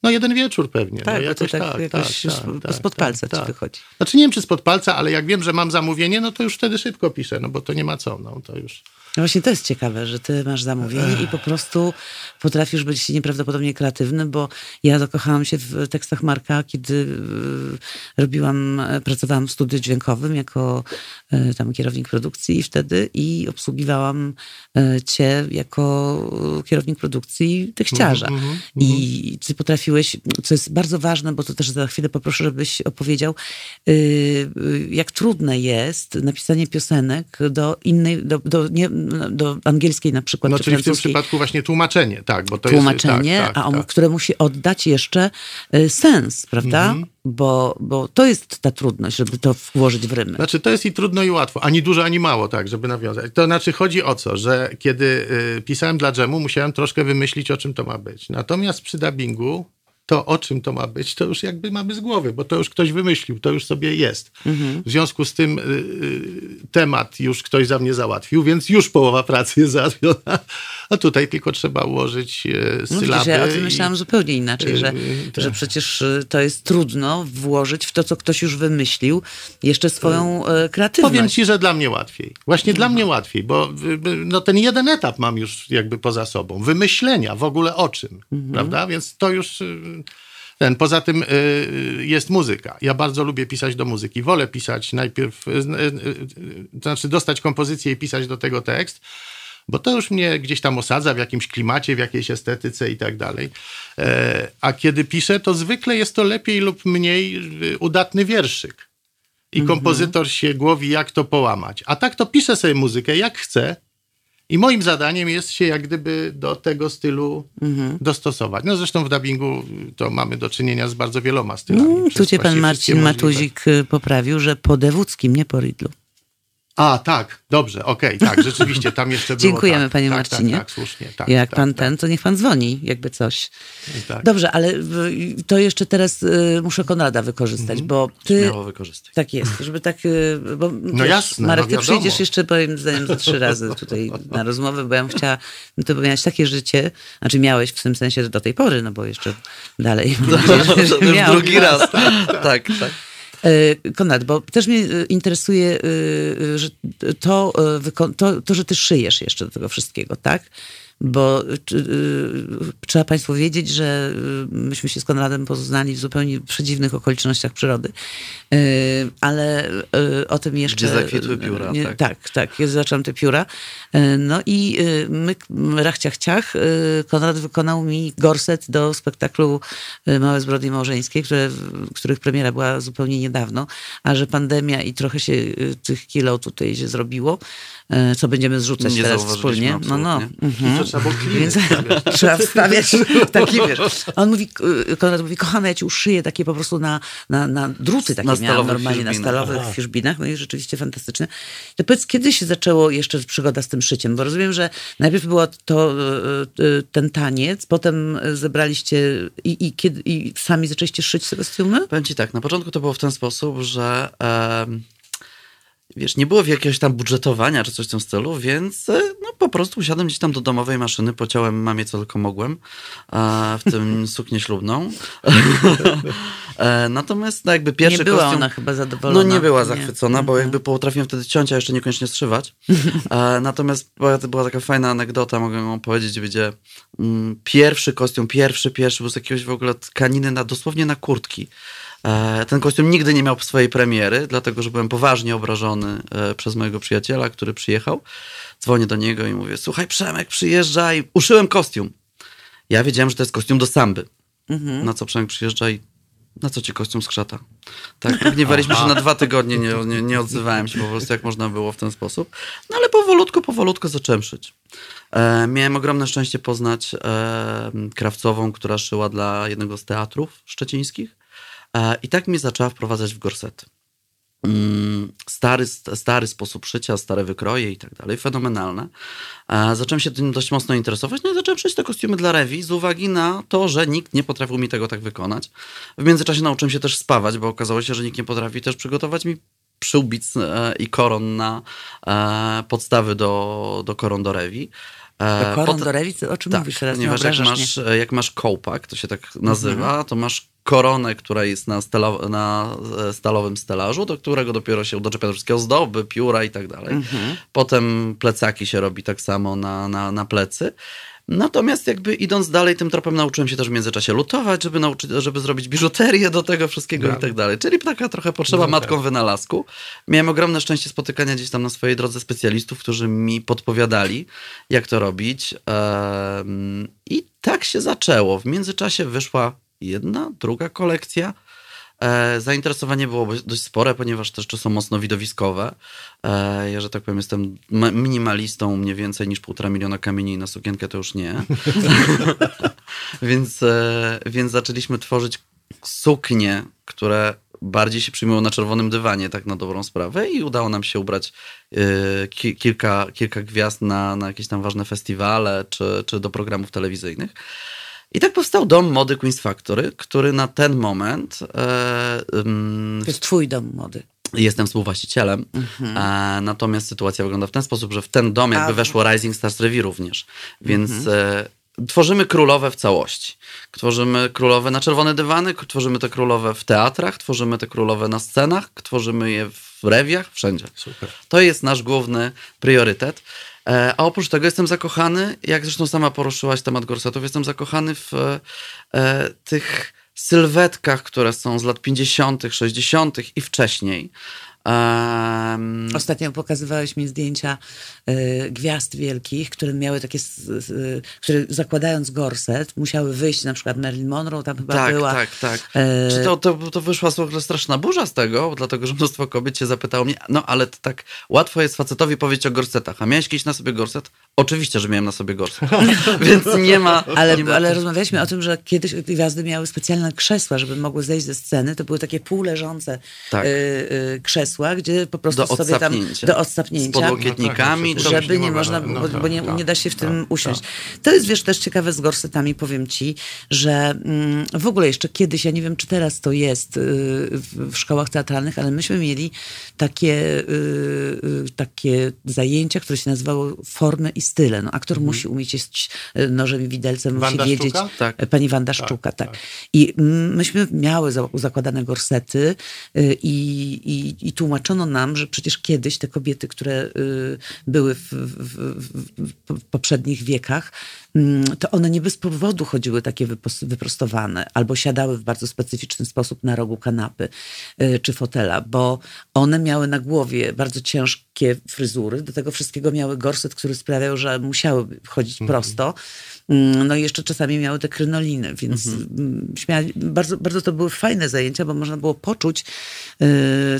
no jeden wieczór pewnie. Tak, no, bo to tak jakoś sp- spod palca ci wychodzi. Znaczy nie wiem, czy spod palca, ale jak wiem, że mam zamówienie, no to już wtedy szybko piszę, no bo to nie ma co, no to już... No właśnie to jest ciekawe, że ty masz zamówienie i po prostu potrafisz być nieprawdopodobnie kreatywny, bo ja zakochałam się w tekstach Marka, kiedy e, robiłam, e, pracowałam w studiu dźwiękowym jako e, tam kierownik produkcji i wtedy i obsługiwałam cię jako kierownik produkcji tekściarza. I ty potrafiłeś, co jest bardzo ważne, bo to też za chwilę poproszę, żebyś opowiedział, jak trudne jest napisanie piosenek do innej, do, do, nie, do angielskiej na przykład, No czy czyli w tym przypadku właśnie tłumaczenie, tak, bo to Tłumaczenie, jest... Tak, tak, a on, tak. które musi oddać jeszcze y, sens, prawda? Mhm. Bo, bo to jest ta trudność, żeby to włożyć w rymy. Znaczy to jest i trudno i łatwo, ani dużo, ani mało, tak, żeby nawiązać. To znaczy chodzi o co, że kiedy y, pisałem dla dżemu, musiałem troszkę wymyślić, o czym to ma być. Natomiast przy dubbingu to o czym to ma być, to już jakby mamy z głowy, bo to już ktoś wymyślił, to już sobie jest. W związku z tym y, y, temat już ktoś za mnie załatwił, więc już połowa pracy jest załatwiona, a tutaj tylko trzeba ułożyć y, No, sylaby. widzisz, ja o tym i- myślałam zupełnie inaczej, że, Yy, tak. że przecież y, to jest trudno włożyć w to, co ktoś już wymyślił, jeszcze swoją kreatywność. Powiem ci, że dla mnie łatwiej. Właśnie dla mnie łatwiej, bo y, y, no, ten jeden etap mam już jakby poza sobą. Wymyślenia w ogóle o czym, prawda? Więc to już y, ten. Poza tym y, jest muzyka. Ja bardzo lubię pisać do muzyki. Wolę pisać najpierw, y, y, to znaczy dostać kompozycję i pisać do tego tekst, bo to już mnie gdzieś tam osadza w jakimś klimacie, w jakiejś estetyce i tak dalej. E, A kiedy piszę, to zwykle jest to lepiej lub mniej udatny wierszyk. I kompozytor się głowi, jak to połamać. A tak to piszę sobie muzykę, jak chcę. I moim zadaniem jest się jak gdyby do tego stylu dostosować. No zresztą w dubbingu to mamy do czynienia z bardzo wieloma stylami. Mm, Tu cię pan Marcin możliwe. Matuzik y, poprawił, że po Dewódzkim, nie po Ridlu. A, tak, dobrze, okej, tak, rzeczywiście, tam jeszcze było. Dziękujemy, tak, panie tak, Marcinie. Tak, tak, słusznie. Tak, Jak tak, pan tak, ten, to niech pan dzwoni, jakby coś. tak. Dobrze, ale to jeszcze teraz y, muszę Konrada wykorzystać, Mhm. bo ty... Śmiało wykorzystaj. Tak jest, żeby tak, y, bo no jasne, Marek, no ty przyjdziesz jeszcze, powiem zdaniem, za trzy razy tutaj na rozmowę, bo ja bym chciała, no to miałeś takie życie, znaczy miałeś w tym sensie do tej pory, no bo jeszcze dalej. To już miał. drugi raz. tak, tak. E, Konrad, bo też mnie e, interesuje, e, że to, to, to, że ty szyjesz jeszcze do tego wszystkiego, tak? Bo czy, y, trzeba Państwu wiedzieć, że y, myśmy się z Konradem poznali w zupełnie przedziwnych okolicznościach przyrody. Y, ale o tym jeszcze. Gdzie zakwitły pióra, Nie, tak. tak, tak. Ja zaczęłam te pióra. No i my, rachciach ciach, Konrad wykonał mi gorset do spektaklu Małe zbrodnie małżeńskie, które, których premiera była zupełnie niedawno, a że pandemia i trochę się tych kilo tutaj się zrobiło, co będziemy zrzucać Nie teraz wspólnie. No, no. Mhm. Trzeba było kliny Więc wstawiać. trzeba wstawiać taki, wiesz. A On mówi, y, Konrad mówi, kochana, ja ci uszyję takie po prostu na, na, na druty takie Na miałam normalnie, na fiszbinach. stalowych fiszbinach. No i rzeczywiście fantastyczne. To powiedz, kiedy się zaczęło jeszcze przygoda z tym szyciem? Bo rozumiem, że najpierw było to y, y, ten taniec, potem zebraliście i, i, kiedy, i sami zaczęliście szyć te kostiumy? Powiem ci tak, na początku to było w ten sposób, że em, wiesz, nie było jakiegoś tam budżetowania czy coś w tym stylu, więc e, no po prostu usiadłem gdzieś tam do domowej maszyny, pociąłem mamie co tylko mogłem, e, w tym suknię ślubną. e, natomiast no, jakby pierwszy nie była kostium... ona chyba zadowolona. No nie była Nie. zachwycona, bo jakby potrafiłem wtedy ciąć, a jeszcze niekoniecznie strzywać. Natomiast była, była taka fajna anegdota, mogę ją powiedzieć, gdzie mm, pierwszy kostium, pierwszy, pierwszy był z jakiegoś w ogóle tkaniny na, dosłownie na kurtki. E, ten kostium nigdy nie miał swojej premiery, dlatego że byłem poważnie obrażony e, przez mojego przyjaciela, który przyjechał. Dzwonię do niego i mówię, słuchaj Przemek, przyjeżdżaj, uszyłem kostium. Ja wiedziałem, że to jest kostium do samby. Na co Przemek przyjeżdża i na co ci kostium skrzata? Tak, gniewaliśmy się na dwa tygodnie, nie, nie, nie odzywałem się po prostu, jak można było w ten sposób. No ale powolutku, powolutku zacząłem szyć. E, miałem ogromne szczęście poznać e, krawcową, która szyła dla jednego z teatrów szczecińskich. E, I tak mnie zaczęła wprowadzać w gorsety. Mm, Stary, stary sposób szycia, stare wykroje i tak dalej, fenomenalne. E, Zacząłem się tym dość mocno interesować, no i zacząłem szyć te kostiumy dla rewi z uwagi na to, że nikt nie potrafił mi tego tak wykonać. W międzyczasie nauczyłem się też spawać, bo okazało się, że nikt nie potrafi też przygotować mi przyłbic e, i koron na podstawy do, do koron do rewi. E, Do koron do? O czym tak, mówisz teraz? Nie ponieważ jak masz, e, jak masz kołpak, to się tak nazywa, to masz koronę, która jest na, stela, na e, stalowym stelażu, do którego dopiero się doczepia do wszystkie ozdoby, pióra i tak dalej. Potem plecaki się robi tak samo na, na, na plecy. Natomiast jakby idąc dalej tym tropem nauczyłem się też w międzyczasie lutować, żeby, nauczyć, żeby zrobić biżuterię do tego wszystkiego i tak dalej. Czyli taka trochę potrzeba matką wynalazku. Miałem ogromne szczęście spotykania gdzieś tam na swojej drodze specjalistów, którzy mi podpowiadali, jak to robić. I tak się zaczęło. W międzyczasie wyszła jedna, druga kolekcja. E, zainteresowanie było dość- spore, ponieważ te rzeczy są mocno widowiskowe. E, ja, że tak powiem, jestem ma- minimalistą, mniej więcej niż półtora miliona kamieni na sukienkę to już nie. więc, e, więc zaczęliśmy tworzyć suknie, które bardziej się przyjmują na czerwonym dywanie, tak na dobrą sprawę i udało nam się ubrać ki- kilka, kilka gwiazd na, na jakieś tam ważne festiwale czy, czy do programów telewizyjnych. I tak powstał dom mody Queen's Factory, który na ten moment e, To jest twój dom mody. Jestem współwłaścicielem, e, natomiast sytuacja wygląda w ten sposób, że w ten dom jakby A, weszło Rising Stars Review również, więc e, tworzymy królowe w całości. Tworzymy królowe na czerwone dywany, tworzymy te królowe w teatrach, tworzymy te królowe na scenach, tworzymy je w rewiach, wszędzie. Super. To jest nasz główny priorytet. E, A oprócz tego jestem zakochany, jak zresztą sama poruszyłaś temat gorsetów, jestem zakochany w e, tych sylwetkach, które są z lat 50., 60. i wcześniej. Em, Ostatnio pokazywałeś mi zdjęcia y, gwiazd wielkich, które miały takie, y, które zakładając gorset, musiały wyjść, na przykład Marilyn Monroe tam chyba tak, była. tak, tak. E, Czy to, to, to wyszła straszna burza z tego, dlatego że mnóstwo kobiet się zapytało mnie, no ale to tak łatwo jest facetowi powiedzieć o gorsetach, a miałeś kiedyś na sobie gorset? Oczywiście, że miałem na sobie gorset, więc nie ma... Ale, nie ma... ale rozmawialiśmy o tym, że kiedyś gwiazdy miały specjalne krzesła, żeby mogły zejść ze sceny. To były takie półleżące Tak. y, y, krzesła, gdzie po prostu Do sobie tam odsapnięcia. do Z odsapnięcia. podłokietnikami. No tak, no, żeby nie można, no, bo, bo tak, nie, tak, nie da się w tym tak, usiąść. tak. To jest, wiesz, też ciekawe z gorsetami, powiem ci, że mm, w ogóle jeszcze kiedyś, ja nie wiem, czy teraz to jest y, w, szkołach teatralnych, ale myśmy mieli takie, y, y, takie zajęcia, które się nazywało formy i style. No, aktor musi umieć jeść y, nożem i widelcem, musi Wanda wiedzieć. Sztuka? Tak. Pani Wanda Szczuka, tak. I mm, myśmy miały za- zakładane gorsety y, i, i, i tłumaczono nam, że przecież kiedyś te kobiety, które y, były w, w, w, poprzednich wiekach, to one nie bez powodu chodziły takie wyprostowane albo siadały w bardzo specyficzny sposób na rogu kanapy y, czy fotela, bo one miały na głowie bardzo ciężkie fryzury, do tego wszystkiego miały gorset, który sprawiał, że musiały chodzić prosto. Mm, No i jeszcze czasami miały te krynoliny, więc mm, śmia- bardzo, bardzo to były fajne zajęcia, bo można było poczuć y,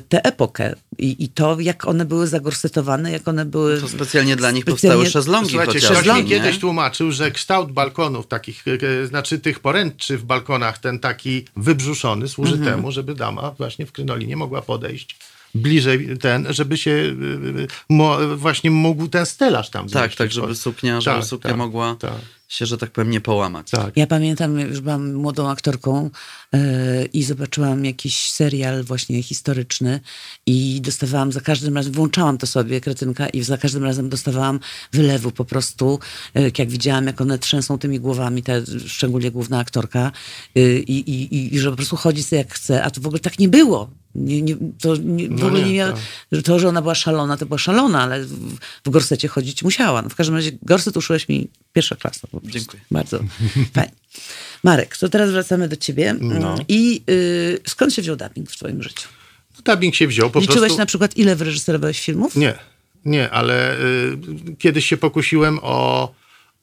tę epokę i, i to, jak one były zagorsetowane, jak one były... To specjalnie dla nich specjalnie- powstały szezlongi Słuchajcie, chociażby, ktoś mi kiedyś tłumaczył, że kształt balkonów takich, e, e, znaczy tych poręczy w balkonach, ten taki wybrzuszony służy Mhm. temu, żeby dama właśnie w krynolinie mogła podejść bliżej ten, żeby się e, mo, właśnie mógł ten stelaż tam Tak, tak, żeby suknia, żeby Tak, suknia tak, mogła tak. Się, że tak powiem, nie połamać. Tak. Ja pamiętam, już byłam młodą aktorką e, i zobaczyłam jakiś serial właśnie historyczny i dostawałam za każdym razem, włączałam to sobie, kretynka, i za każdym razem dostawałam wylewu po prostu, e, jak widziałam, jak one trzęsą tymi głowami, te, szczególnie główna aktorka i, i, i, i że po prostu chodzi sobie jak chce, a to w ogóle tak nie było. Nie, nie, to nie, w No ogóle nie, miała, tak. że to, że ona była szalona, to była szalona, ale w, w gorsecie chodzić musiała. No w każdym razie gorset uszyłeś mi pierwsza klasa. Dziękuję. Bardzo fajnie. Marek, to teraz wracamy do ciebie. No. I y, skąd się wziął dubbing w twoim życiu? No, dubbing się wziął po Liczyłeś prostu... na przykład, ile wyreżyserowałeś filmów? Nie, nie, ale y, kiedyś się pokusiłem o,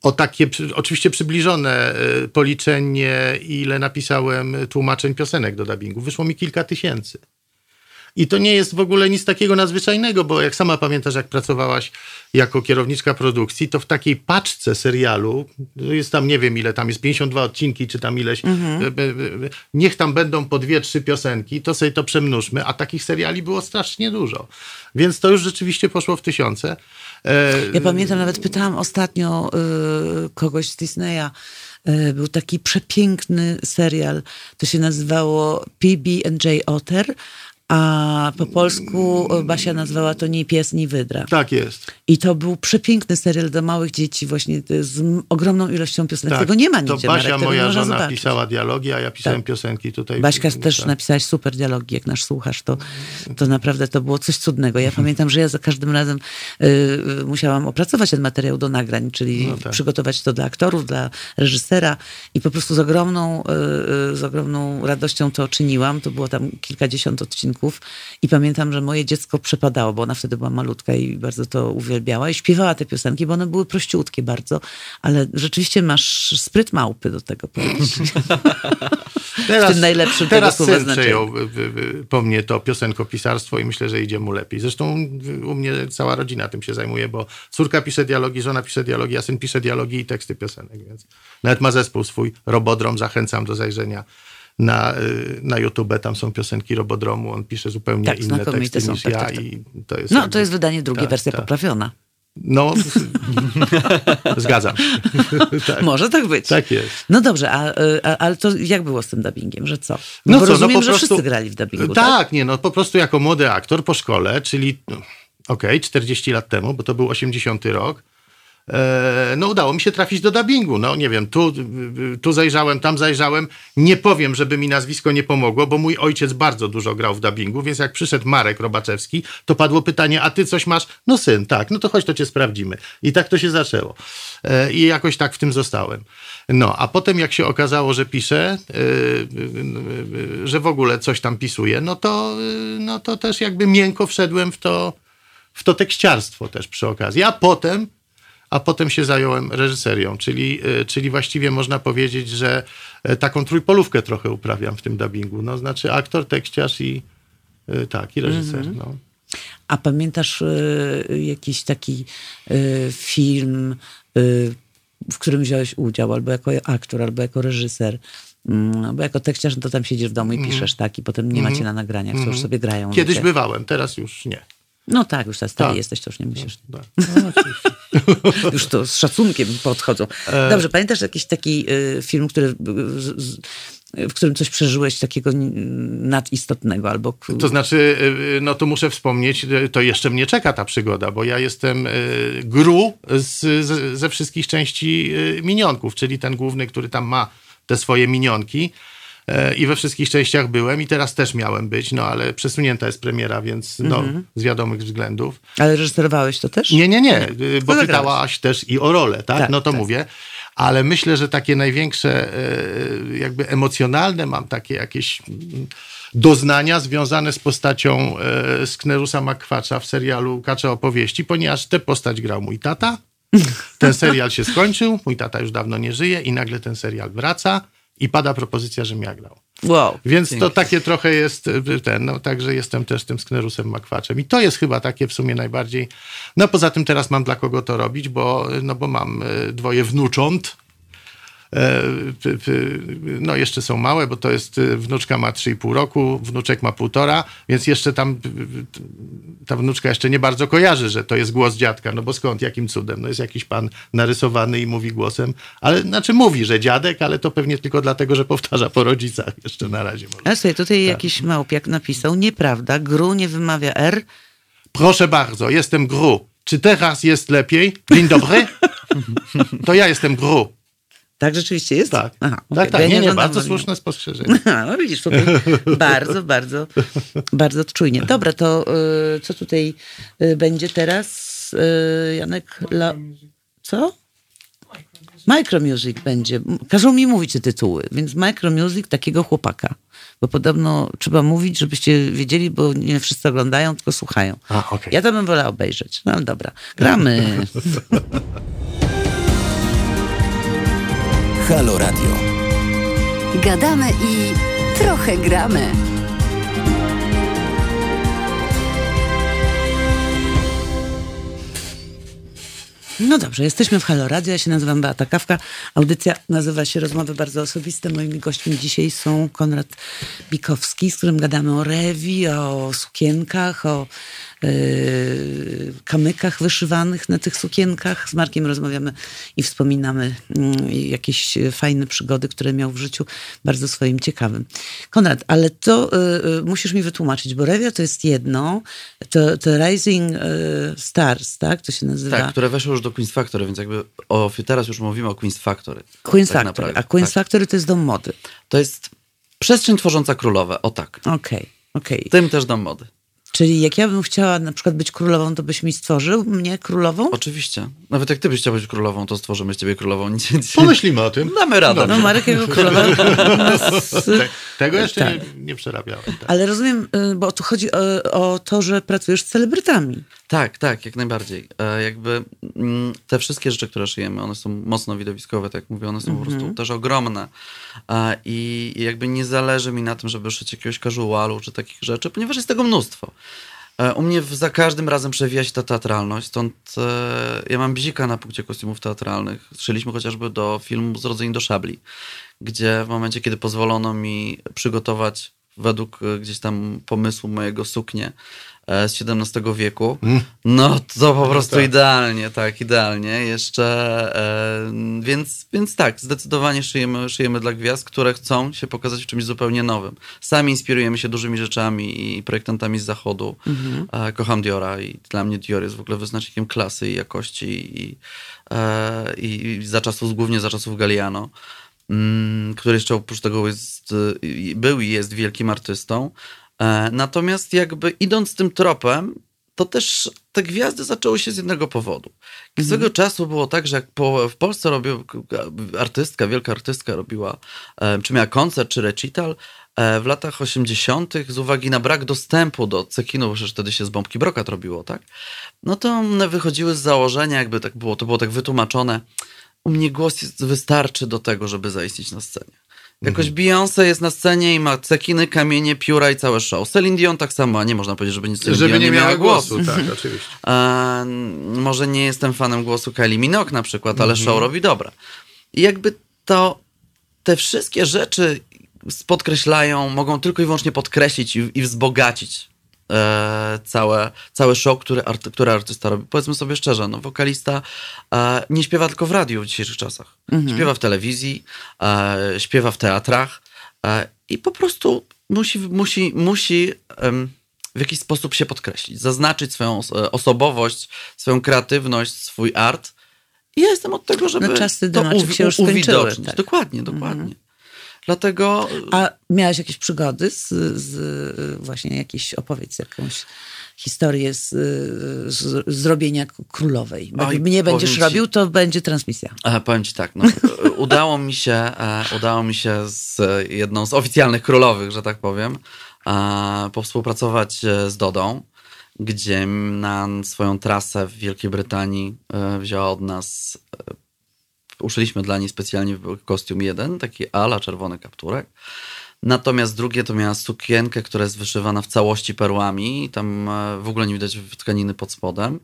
o takie, oczywiście przybliżone y, policzenie, ile napisałem tłumaczeń piosenek do dubbingu. Wyszło mi kilka tysięcy. I to nie jest w ogóle nic takiego nadzwyczajnego, bo jak sama pamiętasz, jak pracowałaś jako kierowniczka produkcji, to w takiej paczce serialu, jest tam nie wiem ile, tam jest 52 odcinki, czy tam ileś, Mhm. e, e, e, niech tam będą po dwie, trzy piosenki, to sobie to przemnóżmy, a takich seriali było strasznie dużo. Więc to już rzeczywiście poszło w tysiące. Ja pamiętam, nawet pytałam ostatnio y, kogoś z Disneya. Y, był taki przepiękny serial. To się nazywało PB&J Otter, a po polsku Basia nazwała to ni pies, ni wydra. Tak jest. I to był przepiękny serial dla małych dzieci, właśnie y, z ogromną ilością piosenek. Tak. Tego nie ma To nigdzie, Basia, Marek, moja żona, zobaczyć. pisała dialogi, a ja pisałem Tak. piosenki tutaj. Baśka też Tak. napisałaś super dialogi, jak nasz słuchasz, to, to naprawdę to było coś cudnego. Ja pamiętam, że ja za każdym razem y, y, musiałam opracować ten materiał do nagrań, czyli No tak. przygotować to dla aktorów, dla reżysera i po prostu z ogromną, y, y, z ogromną radością to czyniłam. To było tam kilkadziesiąt odcinków i pamiętam, że moje dziecko przepadało, bo ona wtedy była malutka i bardzo to uwielbiała i śpiewała te piosenki, bo one były prościutkie bardzo, ale rzeczywiście masz spryt małpy do tego powiedzieć. Teraz, w tym najlepszym tego teraz słowa znaczeniu. przejął po mnie to piosenkopisarstwo i myślę, że idzie mu lepiej. Zresztą u mnie cała rodzina tym się zajmuje, bo córka pisze dialogi, żona pisze dialogi, a syn pisze dialogi i teksty piosenek, więc nawet ma zespół swój, Robodrom, zachęcam do zajrzenia na, na YouTube, tam są piosenki Robodromu, on pisze zupełnie Tak, inne teksty są, niż tak, ja tak, tak. i to jest No, jakby- to jest wydanie drugie, tak, wersja tak. poprawiona. No, zgadzam się. tak, Może tak być. tak jest. No dobrze, a, a, ale to jak było z tym dubbingiem, że co? No bo co, no rozumiem, po że prostu- wszyscy grali w dubbingu, tak, tak? nie, no po prostu jako młody aktor po szkole, czyli no, okej, 40 lat temu, bo to był 80 rok, no udało mi się trafić do dubbingu. No nie wiem, tu, tu zajrzałem, tam zajrzałem. Nie powiem, żeby mi nazwisko nie pomogło, bo mój ojciec bardzo dużo grał w dubbingu, więc jak przyszedł Marek Robaczewski, to padło pytanie, a ty coś masz? No syn, tak, no to chodź, to cię sprawdzimy. I tak to się zaczęło. E, I jakoś tak w tym zostałem. No, a potem jak się okazało, że piszę, y, że w ogóle coś tam pisuję, no to, no to też jakby miękko wszedłem w to, w to tekściarstwo też przy okazji. A potem, a potem się zająłem reżyserią, czyli, y, czyli właściwie można powiedzieć, że y, taką trójpolówkę trochę uprawiam w tym dubbingu. No, znaczy aktor, tekściarz i y, tak, i reżyser. No. A pamiętasz y, jakiś taki y, film, y, w którym wziąłeś udział, albo jako aktor, albo jako reżyser? Mm, Bo jako tekściarz no to tam siedzisz w domu i piszesz, tak? I potem nie macie na nagraniach, co już sobie grają. Mhm. Kiedyś ludzie. bywałem, teraz już nie. No tak, już teraz stary Tak. jesteś, to już nie musisz. Tak. No, oczywiście. Już to z szacunkiem podchodzą. E. Dobrze, pamiętasz jakiś taki y, film, który, y, z, z, w którym coś przeżyłeś takiego nadistotnego, albo... To znaczy, y, no to muszę wspomnieć, y, to jeszcze mnie czeka ta przygoda, bo ja jestem y, Gru z, z, ze wszystkich części y, minionków, czyli ten główny, który tam ma te swoje minionki. E, I we wszystkich częściach byłem i teraz też miałem być, no ale przesunięta jest premiera, więc no, z wiadomych względów. Ale reżyserowałeś to też? Nie, nie, nie, y, bo zagrałeś. pytałaś też i o rolę, tak? Tak, no to tak. mówię. Ale myślę, że takie największe, y, jakby emocjonalne mam takie jakieś mm, doznania związane z postacią y, Sknerusa Makwacza w serialu Kacze opowieści, ponieważ tę postać grał mój tata. Ten serial się skończył, mój tata już dawno nie żyje i nagle ten serial wraca i pada propozycja, żebym ja grał. Wow. Więc to takie trochę jest y, ten, no także jestem też tym sknerusem makwaczem. I to jest chyba takie w sumie najbardziej. No poza tym teraz mam dla kogo to robić, bo, no bo mam y, dwoje wnucząt. E, No jeszcze są małe, bo to jest y, wnuczka ma 3,5 roku, wnuczek ma półtora, więc jeszcze tam ta wnuczka jeszcze nie bardzo kojarzy, że to jest głos dziadka, no bo skąd, jakim cudem? No jest jakiś pan narysowany i mówi głosem, ale znaczy mówi, że dziadek, ale to pewnie tylko dlatego, że powtarza po rodzicach jeszcze na razie. Może. Ale słuchaj, tutaj Tak. jakiś małpiak napisał, nieprawda, Gru nie wymawia R. Proszę bardzo, jestem Gru. Czy teraz jest lepiej? Dzień dobry. To ja jestem Gru. Tak rzeczywiście jest? Tak, Aha, okej, tak, tak. ja nie, nie, oglądam bardzo słuszne spostrzeżenie. No widzisz, tutaj bardzo, bardzo, bardzo czujnie. Dobra, to y, co tutaj y, będzie teraz, y, Janek? La... Co? Micromusic będzie. Każą mi mówić te tytuły, więc Micromusic takiego chłopaka. Bo podobno trzeba mówić, żebyście wiedzieli, bo nie wszyscy oglądają, tylko słuchają. A, okej. Ja to bym wolała obejrzeć. No dobra, gramy. Halo Radio. Gadamy i trochę gramy. No dobrze, jesteśmy w Halo Radio. Ja się nazywam Beata Kawka. Audycja nazywa się Rozmowy Bardzo Osobiste. Moimi gośćmi dzisiaj są Konrad Bikowski, z którym gadamy o rewi, o sukienkach, o kamykach wyszywanych na tych sukienkach. Z Markiem rozmawiamy i wspominamy mm, jakieś fajne przygody, które miał w życiu, bardzo swoim ciekawym. Konrad, ale to yy, yy, musisz mi wytłumaczyć, bo rewia to jest jedno, to, to Rising Stars, tak? To się nazywa. Tak, które weszły już do Queen's Factory, więc jakby o, teraz już mówimy o Queen's Factory. Queen's tak Factory. A Queen's tak. Factory to jest dom mody. To jest przestrzeń tworząca królowe, o tak. Okej, okej. W tym też dom mody. Czyli jak ja bym chciała na przykład być królową, to byś mi stworzył mnie królową? Oczywiście. Nawet jak ty byś chciał być królową, to stworzymy z ciebie królową. Nic, nic, Pomyślimy o tym. Damy radę. No Marek jako królowa nas... Te, tego jeszcze Tak. nie, nie przerabiałem. Tak. Ale rozumiem, y, bo tu chodzi o, o to, że pracujesz z celebrytami. Tak, tak, jak najbardziej. E, jakby mm, te wszystkie rzeczy, które szyjemy, one są mocno widowiskowe, tak jak mówię, one są po prostu też ogromne. E, I jakby nie zależy mi na tym, żeby szyć jakiegoś casualu czy takich rzeczy, ponieważ jest tego mnóstwo. E, U mnie za każdym razem przewija się ta teatralność, stąd ja mam bzika na punkcie kostiumów teatralnych. Szyliśmy chociażby do filmu Zrodzeni do szabli, gdzie w momencie, kiedy pozwolono mi przygotować według gdzieś tam pomysłu mojego suknię z XVII wieku, no to po prostu tak. idealnie, tak, idealnie. Jeszcze, e, więc, więc tak, zdecydowanie szyjemy, szyjemy dla gwiazd, które chcą się pokazać w czymś zupełnie nowym. Sami inspirujemy się dużymi rzeczami i projektantami z zachodu. E, kocham Diora i dla mnie Dior jest w ogóle wyznacznikiem klasy i jakości i, e, i, za czasów, głównie za czasów Galliano mm, który jeszcze oprócz tego jest, był i jest wielkim artystą. E, Natomiast jakby idąc tym tropem, to też te gwiazdy zaczęły się z jednego powodu. I Swego czasu było tak, że jak po, w Polsce robił artystka, wielka artystka robiła, e, czy miała koncert, czy recital, e, w latach 80. z uwagi na brak dostępu do cekinu, bo przecież wtedy się z bombki brokat robiło, tak? No to one wychodziły z założenia, jakby tak było, to było tak wytłumaczone, u mnie głos wystarczy do tego, żeby zaistnieć na scenie. Jakoś Beyoncé jest na scenie i ma cekiny, kamienie, pióra i całe show. Celine Dion tak samo, a nie można powiedzieć, żeby nic Celine Żeby Dion nie miała głosu, tak, oczywiście. E, może nie jestem fanem głosu Kylie Minogue na przykład, ale show robi dobra. I jakby to, te wszystkie rzeczy podkreślają, mogą tylko i wyłącznie podkreślić i, i wzbogacić e, całe, całe show, który, arty, które artysta robi. Powiedzmy sobie szczerze, no wokalista e, nie śpiewa tylko w radiu w dzisiejszych czasach. Śpiewa w telewizji, e, śpiewa w teatrach e, i po prostu musi, musi, musi w jakiś sposób się podkreślić, zaznaczyć swoją e, osobowość, swoją kreatywność, swój art. I ja jestem od tego, żeby No, czasy to już skończyły, uwidocznić. tak. Dokładnie, dokładnie. Dlatego A miałaś jakieś przygody z, z właśnie jakieś, opowiedz jakąś historię z, z zrobienia królowej. Bo Oj, jak nie będziesz ci- robił, to będzie transmisja. E, powiem ci tak, no, udało mi się, e, udało mi się z jedną z oficjalnych królowych, że tak powiem, e, powspółpracować e, z Dodą, gdzie na swoją trasę w Wielkiej Brytanii e, wzięła od nas, uszyliśmy dla niej specjalnie kostium jeden, taki ala, czerwony kapturek. Natomiast drugie to miała sukienkę, która jest wyszywana w całości perłami. Tam e, w ogóle nie widać tkaniny pod spodem.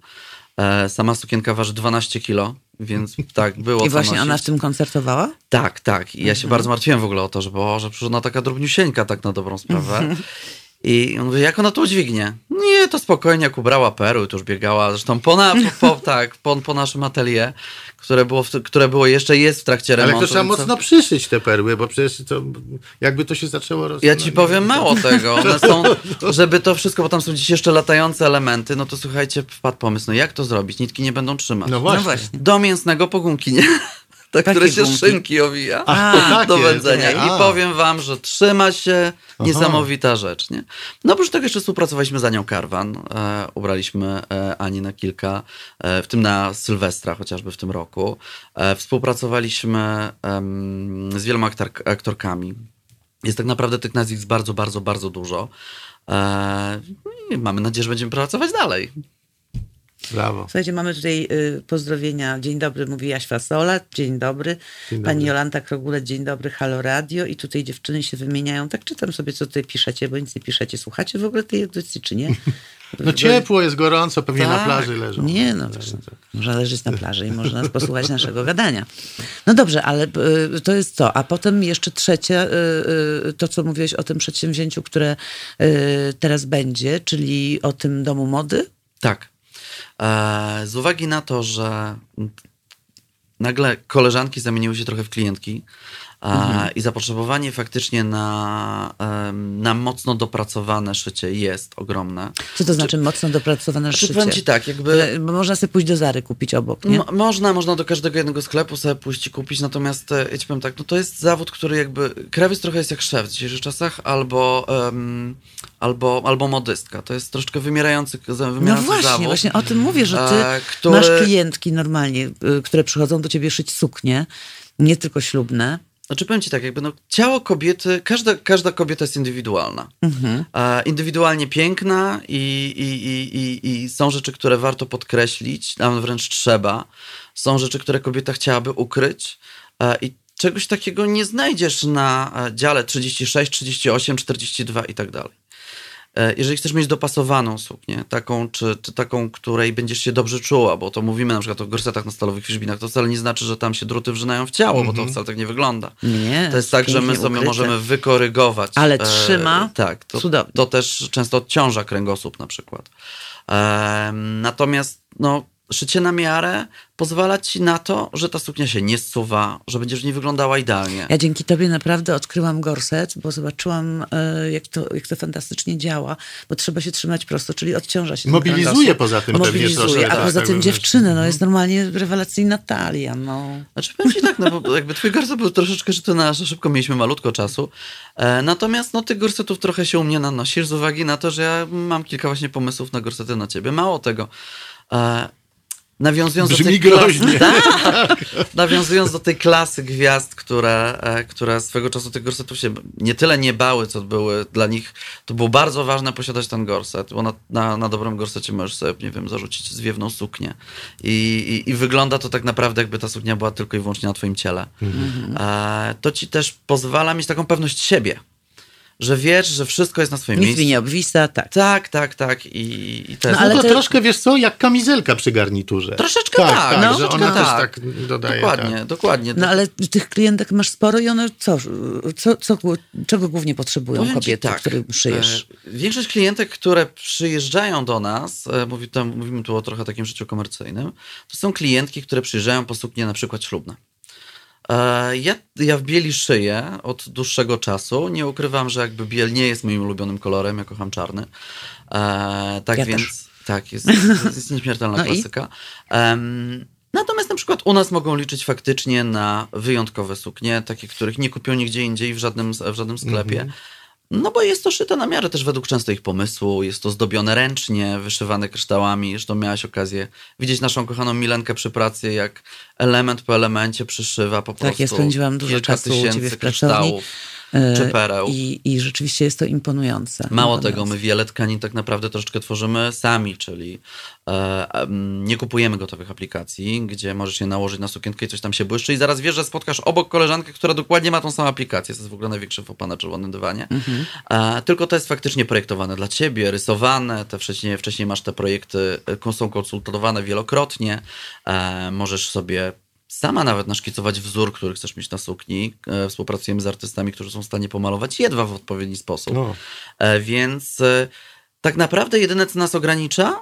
E, Sama sukienka waży 12 kilo, więc tak, było I właśnie ona w tym koncertowała? Tak, tak. I ja Mhm. się bardzo martwiłem w ogóle o to, że, bo, że przecież ona taka drobniusieńka tak na dobrą sprawę. I on mówi, jak ona to udźwignie? Nie, to spokojnie, jak ubrała perły, to już biegała. Zresztą po, na, po, po, tak, po, po naszym atelier, które było, w, które było jeszcze jest w trakcie Ale remontu. to trzeba mocno przyszyć te perły, bo przecież to jakby to się zaczęło roz... Ja ci powiem mało tego. One są, żeby to wszystko, bo tam są dziś jeszcze latające elementy, no to słuchajcie, wpadł pomysł, no jak to zrobić? Nitki nie będą trzymać. No właśnie. No właśnie. Do mięsnego po gumki, nie? Te, które się gumki. szynki owija A, takie, do wędzenia. okej. I powiem wam, że trzyma się niesamowita rzecz. Nie? No oprócz tego jeszcze współpracowaliśmy z Anią Karwan. E, ubraliśmy e, Ani na kilka, e, w tym na Sylwestra chociażby w tym roku. E, współpracowaliśmy z wieloma aktor, aktorkami. Jest tak naprawdę tych nazwisk bardzo, bardzo, bardzo dużo. E, mamy nadzieję, że będziemy pracować dalej. Brawo. Słuchajcie, mamy tutaj y, pozdrowienia. Dzień dobry, mówi Jaś Fasola. Dzień dobry. Dzień Pani dobry. Jolanta Krogulec, dzień dobry. Halo Radio. I tutaj dziewczyny się wymieniają. Tak czytam sobie, co tutaj piszecie, bo nic nie piszecie. Słuchacie w ogóle tej audycji, czy nie? No ciepło jest, gorąco, pewnie na Tak. plaży leżą. Nie, no wiesz, można leżeć na plaży i można posłuchać naszego gadania. No dobrze, ale y, to jest co? A potem jeszcze trzecie, y, y, to co mówiłeś o tym przedsięwzięciu, które y, teraz będzie, czyli o tym domu mody. Tak. E, z uwagi na to, że nagle koleżanki zamieniły się trochę w klientki e, i zapotrzebowanie faktycznie na, na mocno dopracowane szycie jest ogromne. Co to znaczy mocno dopracowane Znaczy, szycie? powiem ci tak, jakby Bo można sobie pójść do Zary kupić obok, nie? Mo- można, można do każdego jednego sklepu sobie pójść i kupić, natomiast e, ja ci powiem tak, no to jest zawód, który jakby, krawiec trochę jest jak szef w dzisiejszych czasach, albo, em, albo, albo modystka. To jest troszeczkę wymierający, wymierający No właśnie, zawód. właśnie o tym mówię, że ty e, który- masz klientki normalnie, y, które przychodzą do ciebie szyć suknie, nie tylko ślubne. Znaczy powiem ci tak, jakby no, ciało kobiety, każda, każda kobieta jest indywidualna. E, indywidualnie piękna i, i, i, i, są rzeczy, które warto podkreślić, nawet wręcz trzeba. Są rzeczy, które kobieta chciałaby ukryć e, i czegoś takiego nie znajdziesz na dziale 36, 38, 42 i tak dalej. E, Jeżeli chcesz mieć dopasowaną suknię, taką, czy, czy taką, której będziesz się dobrze czuła, bo to mówimy na przykład o gorsetach na stalowych wierzbinach, to wcale nie znaczy, że tam się druty wrzynają w ciało, bo to wcale tak nie wygląda. Nie, To jest tak, że my sobie ukryte. możemy wykorygować. Ale trzyma tak, to, cudownie. to też często odciąża kręgosłup na przykład. Em, natomiast no, szycie na miarę pozwala ci na to, że ta suknia się nie zsuwa, że będziesz w niej wyglądała idealnie. Ja dzięki tobie naprawdę odkryłam gorset, bo zobaczyłam, e, jak to, jak to fantastycznie działa, bo trzeba się trzymać prosto, czyli odciąża się. Mobilizuje poza tym pewnie Mobilizuje, troszkę, a tak, poza tak, tym wewnątrz. dziewczyny, no jest normalnie rewelacyjna talia, no. Znaczy powiem ci tak, no bo jakby twój gorset był troszeczkę że szybko mieliśmy malutko czasu. E, natomiast no tych gorsetów trochę się u mnie nanosisz z uwagi na to, że ja mam kilka właśnie pomysłów na gorsety na ciebie. Mało tego. E, nawiązując do Brzmi tej groźnie. Klasy, tak, nawiązując do tej klasy gwiazd, które, e, które swego czasu tych gorsetów się nie tyle nie bały, co były dla nich, to było bardzo ważne posiadać ten gorset, bo na, na, na dobrym gorsecie możesz sobie, nie wiem, zarzucić zwiewną suknię I, i, i wygląda to tak naprawdę, jakby ta suknia była tylko i wyłącznie na twoim ciele. E, to ci też pozwala mieć taką pewność siebie, że wiesz, że wszystko jest na swoim Nic miejscu. mi nie obwisa, tak. Tak, tak, tak. I, i to jest ale Ale to te- troszkę, wiesz co, jak kamizelka przy garniturze. Troszeczkę tak, tak, no, że troszeczkę ona też tak. tak dodaje. Dokładnie, tak. dokładnie. No ale tych klientek masz sporo i one co, co, co czego głównie potrzebują Powiem kobiety, tak, którym szyjesz? e, Większość klientek, które przyjeżdżają do nas, e, mówi, tam, mówimy tu o trochę takim życiu komercyjnym, to są klientki, które przyjeżdżają po suknie na przykład ślubne. E, Ja, ja w bieli szyję od dłuższego czasu. Nie ukrywam, że jakby biel nie jest moim ulubionym kolorem, ja kocham czarny. E, tak Ja więc, też. tak, jest, jest, jest nieśmiertelna No klasyka. Em, Natomiast na przykład u nas mogą liczyć faktycznie na wyjątkowe suknie, takie, których nie kupią nigdzie indziej w żadnym, w żadnym sklepie. No bo jest to szyte na miarę też według często ich pomysłu, jest to zdobione ręcznie, wyszywane kryształami. Zresztą miałaś okazję widzieć naszą kochaną Milenkę przy pracy, jak element po elemencie przyszywa po prostu Tak, ja spędziłam dużo kilka czasu u ciebie tysięcy w pracowni. kryształów czy pereł. I, I rzeczywiście jest to imponujące. Mało tego, my wiele tkanin tak naprawdę troszeczkę tworzymy sami, czyli e, nie kupujemy gotowych aplikacji, gdzie możesz je nałożyć na sukienkę i coś tam się błyszczy i zaraz wiesz, że spotkasz obok koleżankę, która dokładnie ma tą samą aplikację. To jest w ogóle największy fopa na czerwonym dywanie. E, tylko to jest faktycznie projektowane dla ciebie, rysowane, te wcześniej, wcześniej masz te projekty, e, są konsultowane wielokrotnie. E, możesz sobie sama nawet naszkicować wzór, który chcesz mieć na sukni. E, współpracujemy z artystami, którzy są w stanie pomalować jedwa w odpowiedni sposób. No. E, Więc e, tak naprawdę jedyne, co nas ogranicza,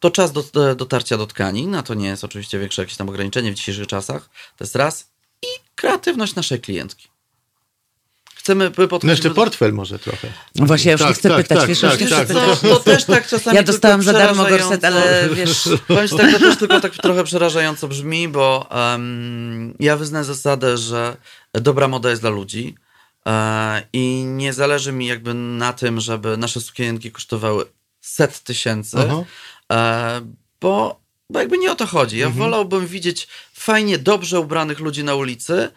to czas do, do, dotarcia do tkanin, a to nie jest oczywiście większe jakieś tam ograniczenie w dzisiejszych czasach. To jest raz. I kreatywność naszej klientki. Chcemy No podchodzić... jeszcze portfel może trochę. No Właśnie, ja już Tak, nie chcę tak, pytać, tak, wiesz, tak, już tak, to, chcę to też tak czasami Ja dostałam za darmo gorset, ale wiesz... Powiem ci tak, to też tylko tak trochę przerażająco brzmi, bo em, ja wyznaję zasadę, że dobra moda jest dla ludzi e, i nie zależy mi jakby na tym, żeby nasze sukienki kosztowały set tysięcy, e, bo, bo jakby nie o to chodzi. Mhm. Ja wolałbym widzieć fajnie, dobrze ubranych ludzi na ulicy,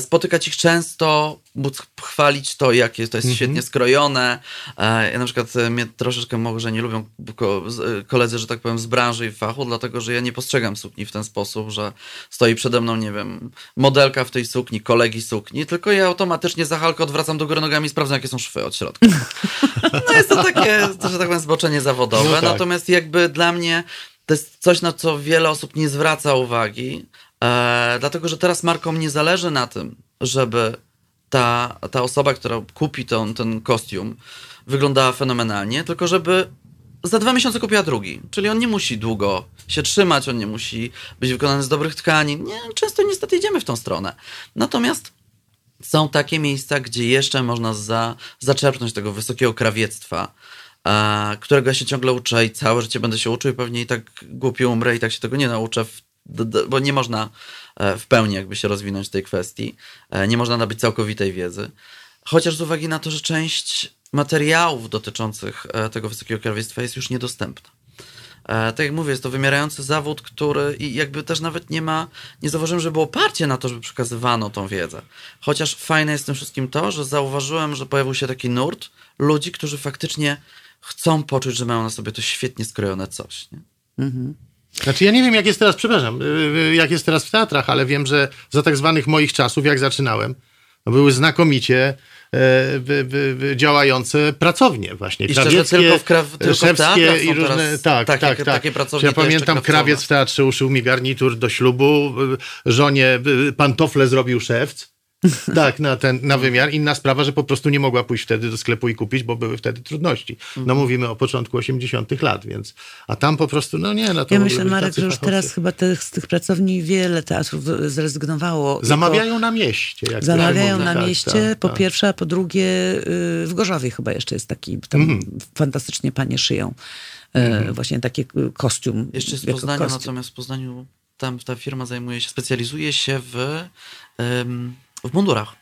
spotykać ich często, móc chwalić to, jakie to jest Mhm. świetnie skrojone. E, Ja na przykład e, mnie troszeczkę może nie lubią e, koledzy, że tak powiem, z branży i fachu, dlatego że ja nie postrzegam sukni w ten sposób, że stoi przede mną, nie wiem, modelka w tej sukni, kolegi sukni, tylko ja automatycznie za halkę odwracam do góry nogami i sprawdzam, jakie są szwy od środka. No jest to takie, że tak powiem, zboczenie zawodowe. No tak. Natomiast jakby dla mnie to jest coś, na co wiele osób nie zwraca uwagi, e, dlatego że teraz markom nie zależy na tym, żeby ta, ta osoba, która kupi ten, ten kostium, wyglądała fenomenalnie, tylko żeby za dwa miesiące kupiła drugi. Czyli on nie musi długo się trzymać, on nie musi być wykonany z dobrych tkanin. Nie, często niestety idziemy w tą stronę. Natomiast są takie miejsca, gdzie jeszcze można za, zaczerpnąć tego wysokiego krawiectwa, e, którego ja się ciągle uczę i całe życie będę się uczył i pewnie i tak głupio umrę i tak się tego nie nauczę, w, bo nie można e, w pełni jakby się rozwinąć tej kwestii. E, nie można nabyć całkowitej wiedzy. Chociaż z uwagi na to, że część materiałów dotyczących e, tego wysokiego krawiectwa jest już niedostępna. Tak jak mówię, jest to wymierający zawód, który i jakby też nawet nie ma, nie zauważyłem, że było oparcie na to, żeby przekazywano tą wiedzę. Chociaż fajne jest w tym wszystkim to, że zauważyłem, że pojawił się taki nurt ludzi, którzy faktycznie chcą poczuć, że mają na sobie to świetnie skrojone coś. Nie? Znaczy ja nie wiem, jak jest teraz, przepraszam, yy, jak jest teraz w teatrach, ale wiem, że za tak zwanych moich czasów, jak zaczynałem, no były znakomicie e, działające pracownie właśnie. I krawieckie, tylko w kra- tylko szewskie i różne, tak, takie- tak, tak. Ja pamiętam, krawiec w teatrze uszył mi garnitur do ślubu, y, żonie y, pantofle zrobił szewc. Tak, na ten na wymiar. Inna sprawa, że po prostu nie mogła pójść wtedy do sklepu i kupić, bo były wtedy trudności. No Mhm. mówimy o początku 80 lat, więc a tam po prostu, no nie, no to Ja myślę, Marek, że już fachowcy. teraz chyba tych, z tych pracowni wiele teatrów zrezygnowało. Zamawiają na mieście. Jak Zamawiają na Tak, mieście, tak, po tak. pierwsze, a po drugie y, w Gorzowie chyba jeszcze jest taki, tam Mhm. fantastycznie panie szyją y, właśnie taki y, kostium. Jeszcze jako Poznaniu, kostium. natomiast w Poznaniu tam ta firma zajmuje się, specjalizuje się w, em, w mundurach.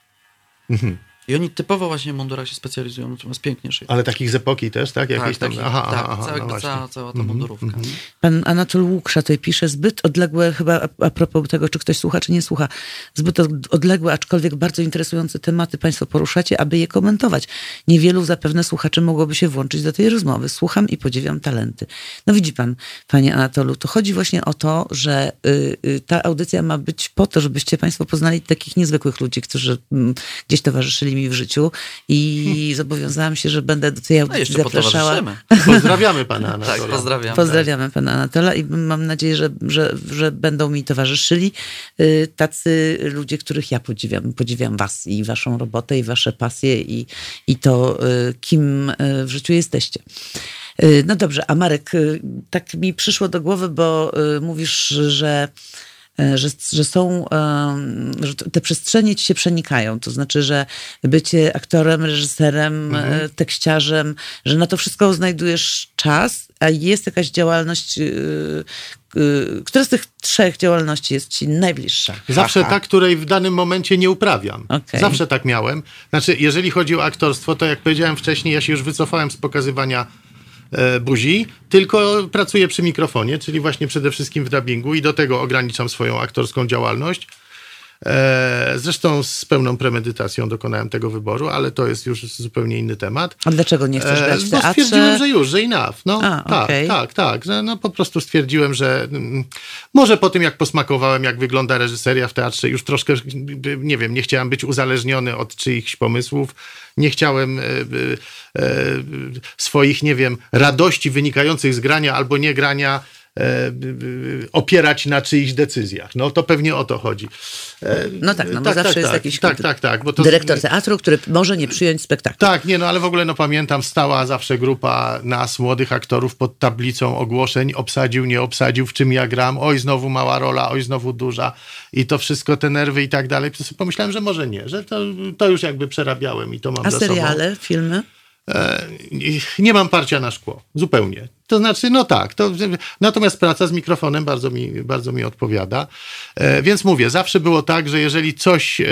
Mhm. I oni typowo właśnie w mundurach się specjalizują, natomiast pięknie szyją. Ale takich z epoki też, tak? Jakieś tak, tam. taki, aha, tak, aha, cała, no cała, cała ta Mhm, mundurówka. mhm. Pan Anatol Łuksza tutaj pisze, zbyt odległe, chyba a, propos tego, czy ktoś słucha, czy nie słucha, zbyt od- odległe, aczkolwiek bardzo interesujące tematy Państwo poruszacie, aby je komentować. Niewielu zapewne słuchaczy mogłoby się włączyć do tej rozmowy. Słucham i podziwiam talenty. No widzi Pan, Panie Anatolu, to chodzi właśnie o to, że y, y, ta audycja ma być po to, żebyście Państwo poznali takich niezwykłych ludzi, którzy mm, gdzieś towarzyszyli mi w życiu i zobowiązałam się, że będę do tej No audycji jeszcze zapraszała. Pozdrawiamy pana Tak, Anatola. pozdrawiam. Pozdrawiamy pana Anatola i mam nadzieję, że, że, że będą mi towarzyszyli y, tacy ludzie, których ja podziwiam. Podziwiam was i waszą robotę i wasze pasje i, i to, y, kim y, w życiu jesteście. No dobrze, a Marek, tak mi przyszło do głowy, bo mówisz, że że, że są, em, że te przestrzenie ci się przenikają. To znaczy, że bycie aktorem, reżyserem, e, tekściarzem, że na to wszystko znajdujesz czas, a jest jakaś działalność, która z tych trzech działalności jest ci najbliższa? Zawsze Haha. ta, której w danym momencie nie uprawiam. Okej. Zawsze tak miałem. Znaczy, jeżeli chodzi o aktorstwo, to jak powiedziałem wcześniej, ja się już wycofałem z pokazywania e, buzi, tylko pracuję przy mikrofonie, czyli właśnie przede wszystkim w dubbingu i do tego ograniczam swoją aktorską działalność. E, zresztą z pełną premedytacją dokonałem tego wyboru, ale to jest już zupełnie inny temat. A dlaczego nie chcesz grać w bo teatrze? stwierdziłem, że już, że enough. No, A, tak, okej. tak, tak. No, po prostu stwierdziłem, że mm, może po tym, jak posmakowałem, jak wygląda reżyseria w teatrze, już troszkę, nie wiem, nie chciałem być uzależniony od czyichś pomysłów. Nie chciałem e, e, e, swoich, nie wiem, radości wynikających z grania albo nie grania e, opierać na czyichś decyzjach. No to pewnie o to chodzi. E, No tak, no bo zawsze jest tak, jakiś tak, tak, tak, bo to dyrektor teatru, który może nie przyjąć spektaklu. tak, nie, no ale w ogóle no pamiętam, stała zawsze grupa nas, młodych aktorów, pod tablicą ogłoszeń, obsadził, nie obsadził, w czym ja gram, oj, znowu mała rola, oj, znowu duża i to wszystko, te nerwy i tak dalej. Pomyślałem, że może nie, że to, to już jakby przerabiałem i to mam A za sobą. seriale, filmy? E, nie mam parcia na szkło, zupełnie. To znaczy, no tak, to, natomiast praca z mikrofonem bardzo mi, bardzo mi odpowiada. E, więc mówię, zawsze było tak, że jeżeli coś, e,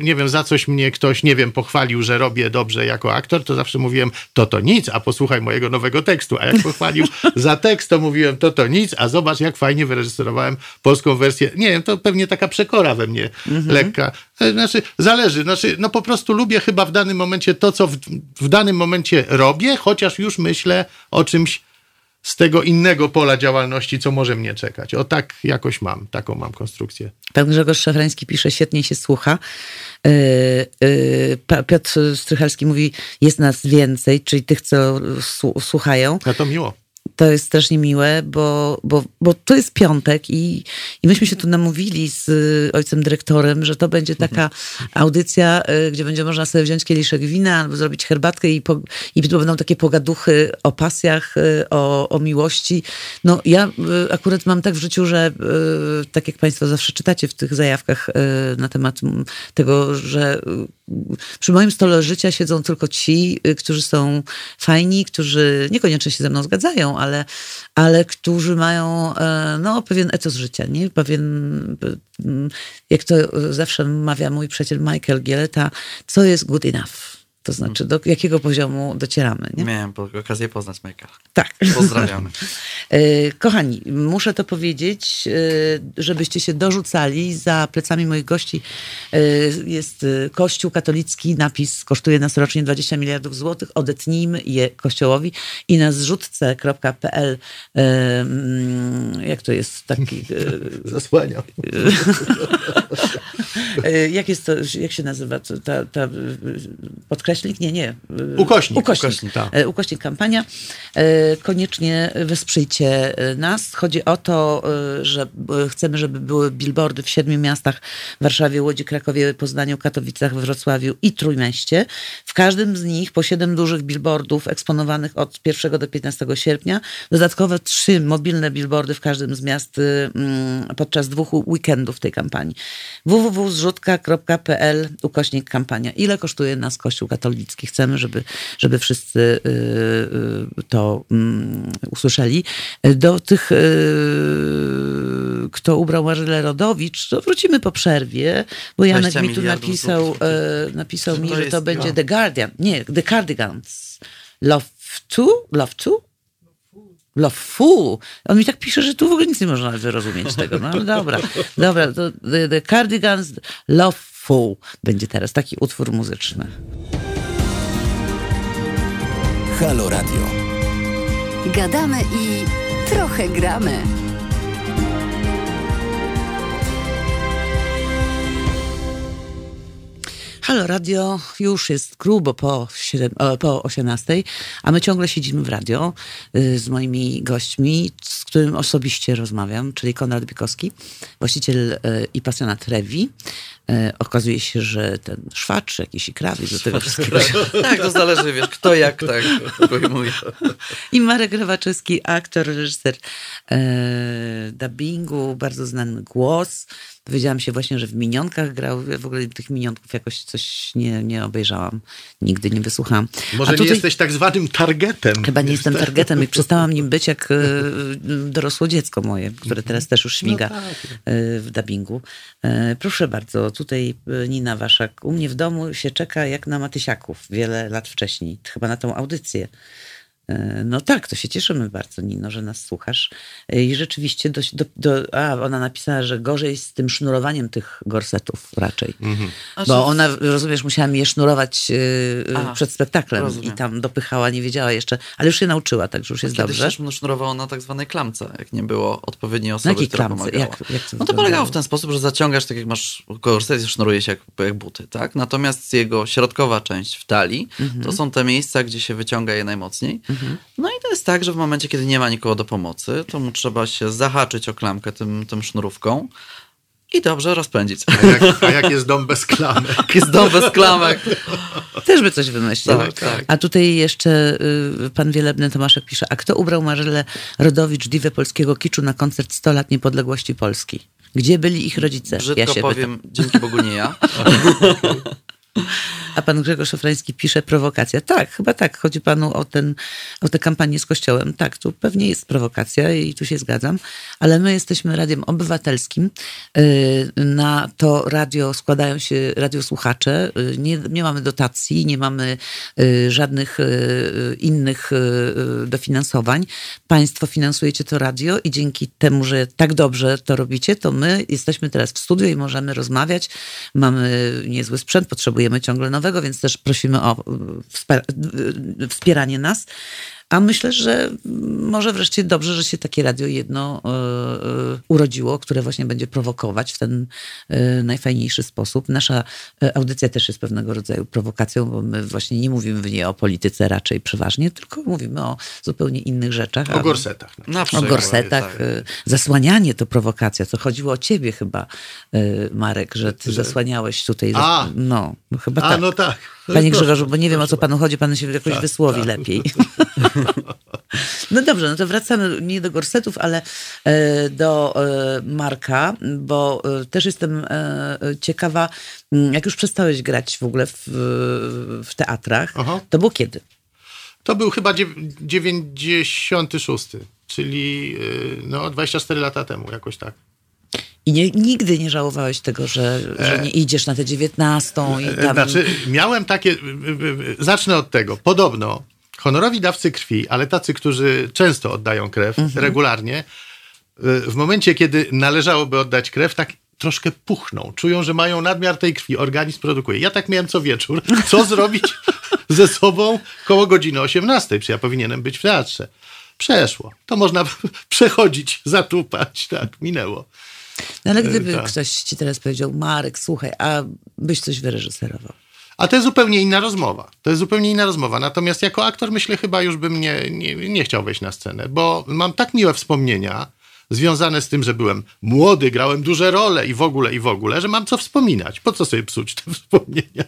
nie wiem, za coś mnie ktoś, nie wiem, pochwalił, że robię dobrze jako aktor, to zawsze mówiłem, to to nic, a posłuchaj mojego nowego tekstu. A jak pochwalił za tekst, to mówiłem, to to nic, a zobacz, jak fajnie wyreżyserowałem polską wersję. Nie wiem, to pewnie taka przekora we mnie lekka. E, Znaczy, zależy. Znaczy, no po prostu lubię chyba w danym momencie to, co w, w danym momencie robię, chociaż już myślę o czymś z tego innego pola działalności, co może mnie czekać. O tak jakoś mam, taką mam konstrukcję. Pan Grzegorz Szafrański pisze, świetnie się słucha. Yy, yy, Piotr Strychalski mówi, jest nas więcej, czyli tych, co słu- słuchają. A to miło. To jest też niemiłe, bo, bo, bo to jest piątek i, i myśmy się tu namówili z y, ojcem dyrektorem, że to będzie taka audycja, y, gdzie będzie można sobie wziąć kieliszek wina albo zrobić herbatkę i, po, i będą takie pogaduchy o pasjach, y, o, o miłości. No ja akurat mam tak w życiu, że tak jak państwo zawsze czytacie w tych zajawkach na temat tego, że przy moim stole życia siedzą tylko ci, y, którzy są fajni, którzy niekoniecznie się ze mną zgadzają, ale, ale którzy mają e, no, pewien etos życia, nie? pewien, jak to zawsze mawia mój przyjaciel Michael Gieleta, co jest good enough. To znaczy, do jakiego poziomu docieramy. Nie? Miałem okazję poznać Michaela. Tak. Pozdrawiamy. E, Kochani, muszę to powiedzieć, e, żebyście się dorzucali. Za plecami moich gości e, jest Kościół katolicki, napis kosztuje nas rocznie 20 miliardów złotych. Odetnijmy je Kościołowi i na zrzutce.pl mm, jak to jest taki... Zasłaniam. E, Jak jest to, jak się nazywa to, ta, ta e, podkreślnik? Nie, nie. E, Ukośnik. Ukośnik, Ukośnik, tak. E, Ukośnik kampania. E, Koniecznie wesprzyjcie e, nas. Chodzi o to, e, że e, chcemy, żeby były billboardy w siedmiu miastach, Warszawie, Łodzi, Krakowie, Poznaniu, Katowicach, Wrocławiu i Trójmieście. W każdym z nich po siedem dużych billboardów eksponowanych od 1 do 15 sierpnia. Dodatkowe trzy mobilne billboardy w każdym z miast y, mm, podczas dwóch weekendów tej kampanii. www.zrzutka.pl ukośnik kampania. Ile kosztuje nas Kościół katolicki? Chcemy, żeby, żeby wszyscy y, y, to mm, usłyszeli. Do tych, y, kto ubrał Marzylę Rodowicz, to wrócimy po przerwie, bo Janek 20 mi tu napisał, napisał mi, że to będzie No. The Guardian. Nie, The Cardigans. Love to? Love to? Love Fool. On mi tak pisze, że tu w ogóle nic nie można wyrozumieć tego. No ale dobra, dobra. To the, the Cardigans Love Fool będzie teraz taki utwór muzyczny. Halo Radio. Gadamy i trochę gramy. Halo Radio już jest grubo po, 7, o, po 18, a my ciągle siedzimy w radio y, z moimi gośćmi, z którym osobiście rozmawiam, czyli Konrad Bykowski, właściciel y, i pasjonat Rewi. Y, Okazuje się, że ten szwacz jakiś i krawiec do tego wszystkiego. tak, to zależy, wiesz, kto jak tak pojmuje. I Marek Rewaczewski, aktor, reżyser e, dubbingu, bardzo znany głos. Dowiedziałam się właśnie, że w Minionkach grał. Ja W ogóle tych Minionków jakoś coś nie, nie obejrzałam. Nigdy nie wysłuchałam. Może A nie tutaj jesteś tak zwanym targetem. Chyba nie jestem targetem i przestałam nim być jak e, dorosłe dziecko moje, które teraz też już śmiga tak. e, w dubbingu. E, Proszę bardzo, tutaj e, Nina Waszak. U mnie w domu się czeka jak na Matysiaków wiele lat wcześniej. Chyba na tą audycję. E, No tak, to się cieszymy bardzo, Nino, że nas słuchasz. E, I rzeczywiście, do, do, do, a ona napisała, że gorzej z tym sznurowaniem tych gorsetów raczej. A Bo ona, rozumiesz, musiała mi je sznurować e, A, przed spektaklem rozumiem. i tam dopychała, nie wiedziała jeszcze, ale już się nauczyła, także już jest Kiedyś dobrze. też mną sznurowało na tak zwanej klamce, jak nie było odpowiedniej Na osoby, jakiej która klamce? pomagała. Jak, jak to No to polegało w ten sposób, że zaciągasz, tak jak masz korset, sznuruje się jak, jak buty, tak? Natomiast jego środkowa część w talii, Mhm. to są te miejsca, gdzie się wyciąga je najmocniej. No i to jest tak, że w momencie, kiedy nie ma nikogo do pomocy, to mu trzeba się zahaczyć o klamkę tym, tym sznurówką i dobrze rozpędzić. A jak, a jak jest dom bez klamek? Jest dom bez klamek. Też by coś wymyślił. Tak, tak. A tutaj jeszcze y, pan Wielebny Tomaszek pisze, a kto ubrał Marzelę Rodowicz diwę polskiego kiczu na koncert 100 lat niepodległości Polski? Gdzie byli ich rodzice? Brzydko ja się powiem, dzięki Bogu nie ja. A pan Grzegorz Szafrański pisze prowokacja. Tak, chyba tak. Chodzi panu o, ten, o tę kampanię z Kościołem. Tak, tu pewnie jest prowokacja i tu się zgadzam, ale my jesteśmy radiem obywatelskim. Y, Na to radio składają się radiosłuchacze. Y, Nie, nie mamy dotacji, nie mamy y, żadnych innych dofinansowań. Państwo finansujecie to radio i dzięki temu, że tak dobrze to robicie, to my jesteśmy teraz w studiu i możemy rozmawiać. Mamy niezły sprzęt, potrzebujemy ciągle nowego, więc też prosimy o wspa- y, wspieranie nas. A myślę, że może wreszcie dobrze, że się takie radio jedno y, y, urodziło, które właśnie będzie prowokować w ten y, najfajniejszy sposób. Nasza audycja też jest pewnego rodzaju prowokacją, bo my właśnie nie mówimy w niej o polityce raczej przeważnie, tylko mówimy o zupełnie innych rzeczach. O A- gorsetach. Na o przykład, gorsetach. tak. Zasłanianie to prowokacja. To chodziło o ciebie chyba, Marek, że ty zasłaniałeś tutaj. A. No, no chyba A, tak. no tak. Panie Proszę Grzegorzu, bo nie wiem o co panu chodzi, pan się jakoś Tak, wysłowi tak. lepiej. No dobrze, no to wracamy nie do gorsetów, ale e, do e, Marka, bo e, też jestem ciekawa, m, jak już przestałeś grać w ogóle w, w teatrach, Aha. to było kiedy? To był chyba dziew- 96, czyli no, 24 lata temu, jakoś tak. I nie, nigdy nie żałowałeś tego, że, że nie idziesz na tę dziewiętnastą i E, tam... Znaczy, miałem takie. Zacznę od tego. Podobno honorowi dawcy krwi, ale tacy, którzy często oddają krew Mhm. regularnie, y, w momencie, kiedy należałoby oddać krew, tak troszkę puchną. Czują, że mają nadmiar tej krwi. Organizm produkuje. Ja tak miałem co wieczór. Co zrobić ze sobą koło godziny 18? Czy ja powinienem być w teatrze? Przeszło. To można przechodzić, zatupać. Tak, minęło. No ale gdyby tak. ktoś ci teraz powiedział, Marek, słuchaj, a byś coś wyreżyserował. A to jest zupełnie inna rozmowa. To jest zupełnie inna rozmowa. Natomiast jako aktor myślę chyba już bym nie, nie, nie chciał wejść na scenę, bo mam tak miłe wspomnienia związane z tym, że byłem młody, grałem duże role i w ogóle, i w ogóle, że mam co wspominać. Po co sobie psuć te wspomnienia?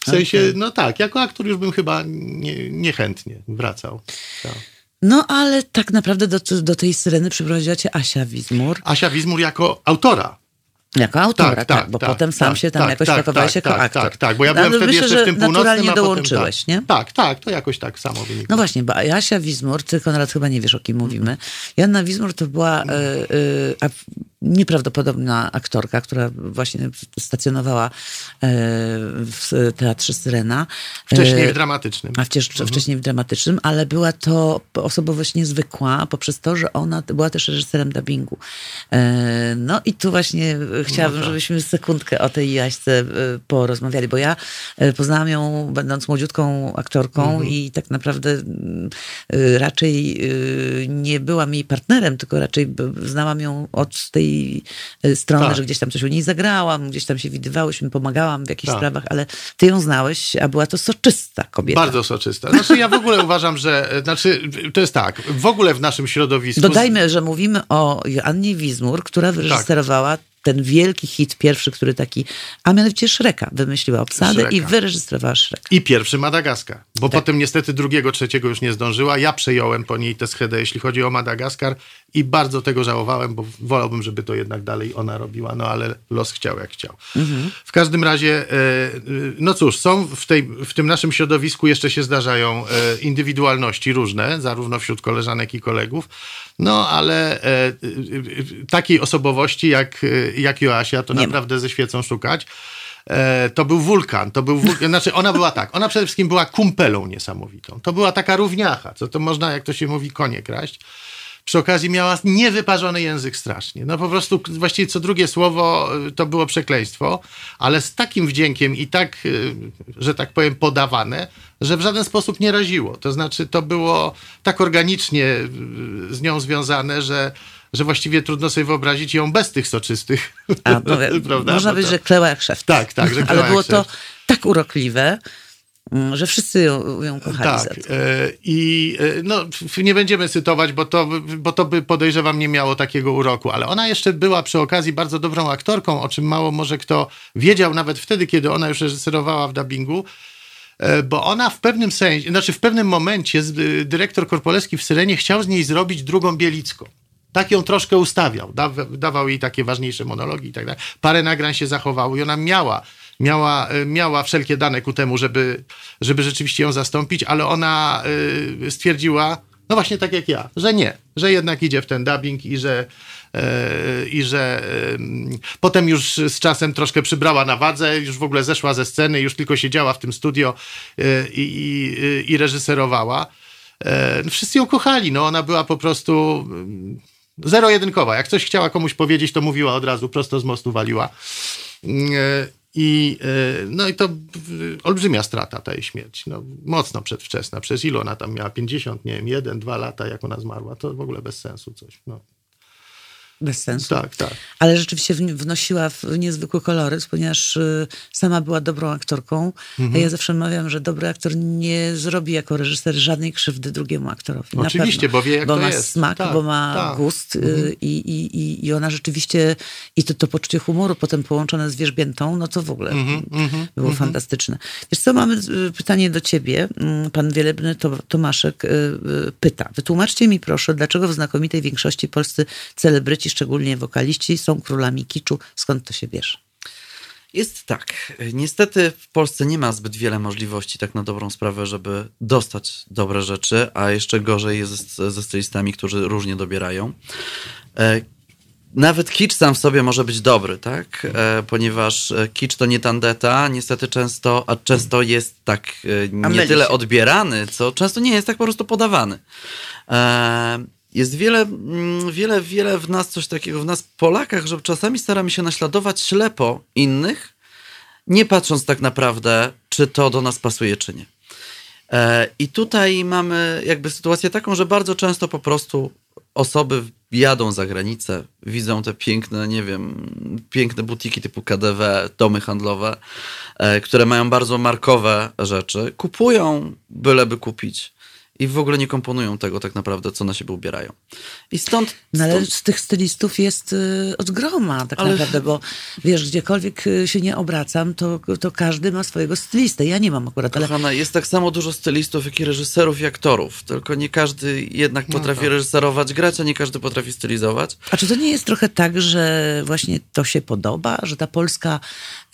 W sensie, no tak, jako aktor już bym chyba nie, niechętnie wracał. Tak. No ale tak naprawdę do, do tej syreny przyprowadziła cię Asia Wizmur Asia Wizmur jako autora. jako autora, tak, bo potem sam się tam jakoś pakowałeś jako tak, aktor. Tak, tak, bo ja No, byłem ale wtedy myślę, jeszcze w tym północnym, naturalnie dołączyłeś, tak. nie? Tak, tak, to jakoś tak samo wynikło. No właśnie, bo Jasia Wizmur, ty Konrad chyba nie wiesz o kim mówimy. Joanna Wizmur to była e, e, a- nieprawdopodobna aktorka, która właśnie stacjonowała e, w Teatrze Syrena. Wcześniej E, w dramatycznym. a wcześniej, Mhm. wcześniej w dramatycznym, ale była to osobowość niezwykła poprzez to, że ona była też reżyserem dubbingu. E, No i tu właśnie chciałabym, No tak. żebyśmy sekundkę o tej Jaśce porozmawiali, bo ja poznałam ją będąc młodziutką aktorką Mhm. i tak naprawdę raczej nie byłam jej partnerem, tylko raczej znałam ją od tej e, strony, Tak. że gdzieś tam coś u niej zagrałam, gdzieś tam się widywałyśmy, pomagałam w jakichś Tak. sprawach, ale ty ją znałeś, a była to soczysta kobieta. Bardzo soczysta. Znaczy ja w ogóle uważam, że znaczy to jest tak, w ogóle w naszym środowisku Dodajmy, że mówimy o Joannie Wizmur, która wyreżyserowała ten wielki hit pierwszy, który taki, a mianowicie Shreka. Wymyśliła obsadę Shreka. i wyreżyserowała Shreka. i pierwszy Madagaskar, bo Tak. potem niestety drugiego, trzeciego już nie zdążyła. Ja przejąłem po niej tę schedę, jeśli chodzi o Madagaskar i bardzo tego żałowałem, bo wolałbym, żeby to jednak dalej ona robiła, no ale los chciał jak chciał. W każdym razie, e, e, no cóż, są w, tej, w tym naszym środowisku jeszcze się zdarzają e, indywidualności różne, zarówno wśród koleżanek i kolegów, no ale takiej osobowości jak, jak Joasia, to Nie ma. naprawdę ze świecą szukać. E, to był wulkan, to był wulkan, znaczy ona była tak, ona przede wszystkim była kumpelą niesamowitą. To była taka równiacha, co to można, jak to się mówi, konie kraść. Przy okazji miała niewyparzony język strasznie. No po prostu właściwie co drugie słowo y, to było przekleństwo, ale z takim wdziękiem i tak, y, że tak powiem, podawane, że w żaden sposób nie raziło. To znaczy to było tak organicznie y, z nią związane, że, że właściwie trudno sobie wyobrazić ją bez tych soczystych. A, no, Prawda? można powiedzieć, że kleła jak szef. Tak, tak, że Ale było to tak urokliwe. mm, że wszyscy ją, ją kochali Tak. e, I e, no, nie będziemy cytować, bo to, bo to by podejrzewam nie miało takiego uroku, ale ona jeszcze była przy okazji bardzo dobrą aktorką, o czym mało może kto wiedział nawet wtedy, kiedy ona już reżyserowała w dubbingu. E, Bo ona w pewnym sensie, znaczy w pewnym momencie dyrektor Korpolewski w Syrenie chciał z niej zrobić drugą Bielicką. Tak ją troszkę ustawiał. Da, dawał jej takie ważniejsze monologi i tak dalej. Parę nagrań się zachowało i ona miała, miała, e, miała wszelkie dane ku temu, żeby, żeby rzeczywiście ją zastąpić, ale ona y, stwierdziła, no właśnie tak jak ja, że nie, że jednak idzie w ten dubbing i że, e, i że em, potem już z czasem troszkę przybrała na wadze, już w ogóle zeszła ze sceny, już tylko siedziała w tym studio i, i reżyserowała. Wszyscy ją kochali, no ona była po prostu zero-jedynkowa. Jak coś chciała komuś powiedzieć, to mówiła od razu, prosto z mostu waliła. Mm, e, I, e, no i to olbrzymia strata ta jej śmierć. No, mocno przedwczesna. Przez ile ona tam miała? 50, nie wiem, jeden, dwa lata, jak ona zmarła. To w ogóle bez sensu coś. No. Bez sensu. Tak, tak. Ale rzeczywiście wnosiła w niezwykły koloryt, ponieważ y, sama była dobrą aktorką. Mhm. Ja zawsze mawiam, że dobry aktor nie zrobi jako reżyser żadnej krzywdy drugiemu aktorowi. Oczywiście, bo wie, jak bo to ma jest. smak, Tak, bo ma tak. gust y, i, i, i, i ona rzeczywiście, i to, to poczucie humoru potem połączone z wierzbiętą, no to w ogóle Mhm, było fantastyczne. Wiesz co, mamy y, pytanie do ciebie. Mm, Pan Wielebny To- Tomaszek pyta. Wytłumaczcie mi proszę, dlaczego w znakomitej większości polscy celebryci, szczególnie wokaliści, są królami kiczu? Skąd to się bierze? Jest tak. Niestety w Polsce nie ma zbyt wiele możliwości, tak na dobrą sprawę, żeby dostać dobre rzeczy, a jeszcze gorzej jest ze, stylistami, którzy różnie dobierają. E, Nawet kicz sam w sobie może być dobry, tak? E, ponieważ e, kicz to nie tandeta, niestety często, a często jest tak e, nie tyle odbierany, co często nie jest tak po prostu podawany. Jest wiele, mm, wiele, wiele w nas coś takiego, w nas Polakach, że czasami staramy się naśladować ślepo innych, nie patrząc tak naprawdę, czy to do nas pasuje, czy nie. E, I tutaj mamy jakby sytuację taką, że bardzo często po prostu osoby jadą za granicę, widzą te piękne, nie wiem, piękne butiki typu KDW, domy handlowe, e, które mają bardzo markowe rzeczy, kupują byleby kupić i w ogóle nie komponują tego tak naprawdę, co na siebie ubierają. I stąd... No ale stąd z tych stylistów jest y, od groma tak Ale- naprawdę, bo wiesz, gdziekolwiek y, się nie obracam, to, to każdy ma swojego stylistę. Ja nie mam akurat, ale Kochana, jest tak samo dużo stylistów, jak i reżyserów i aktorów. Tylko nie każdy jednak potrafi reżyserować, grać, a nie każdy potrafi stylizować. A czy to nie jest trochę tak, że właśnie to się podoba, że ta Polska,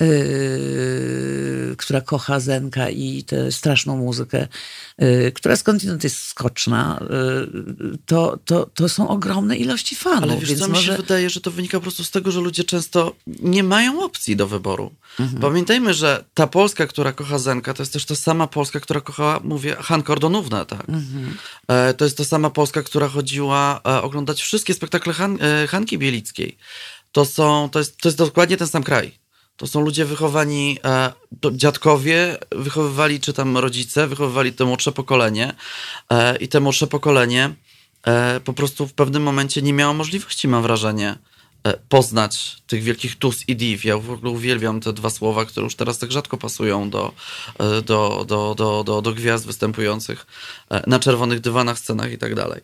yy, która kocha Zenka i tę straszną muzykę, yy, która jest skoczna, yy, to, to, to są ogromne ilości fanów. Ale wiesz więc co, mi może... się wydaje, że to wynika po prostu z tego, że ludzie często nie mają opcji do wyboru. Pamiętajmy, że ta Polska, która kocha Zenka, to jest też ta sama Polska, która kochała, mówię, Han Kordonówna, tak? E, to jest ta sama Polska, która chodziła e, oglądać wszystkie spektakle Han, e, Hanki Bielickiej. To, są, to, jest, to jest dokładnie ten sam kraj. To są ludzie wychowani, e, dziadkowie wychowywali, czy tam rodzice, wychowywali to młodsze pokolenie e, i te młodsze pokolenie e, po prostu w pewnym momencie nie miało możliwości, mam wrażenie, poznać tych wielkich tus i div. Ja w ogóle uwielbiam te dwa słowa, które już teraz tak rzadko pasują do, do, do, do, do, do gwiazd występujących na czerwonych dywanach, scenach i tak dalej.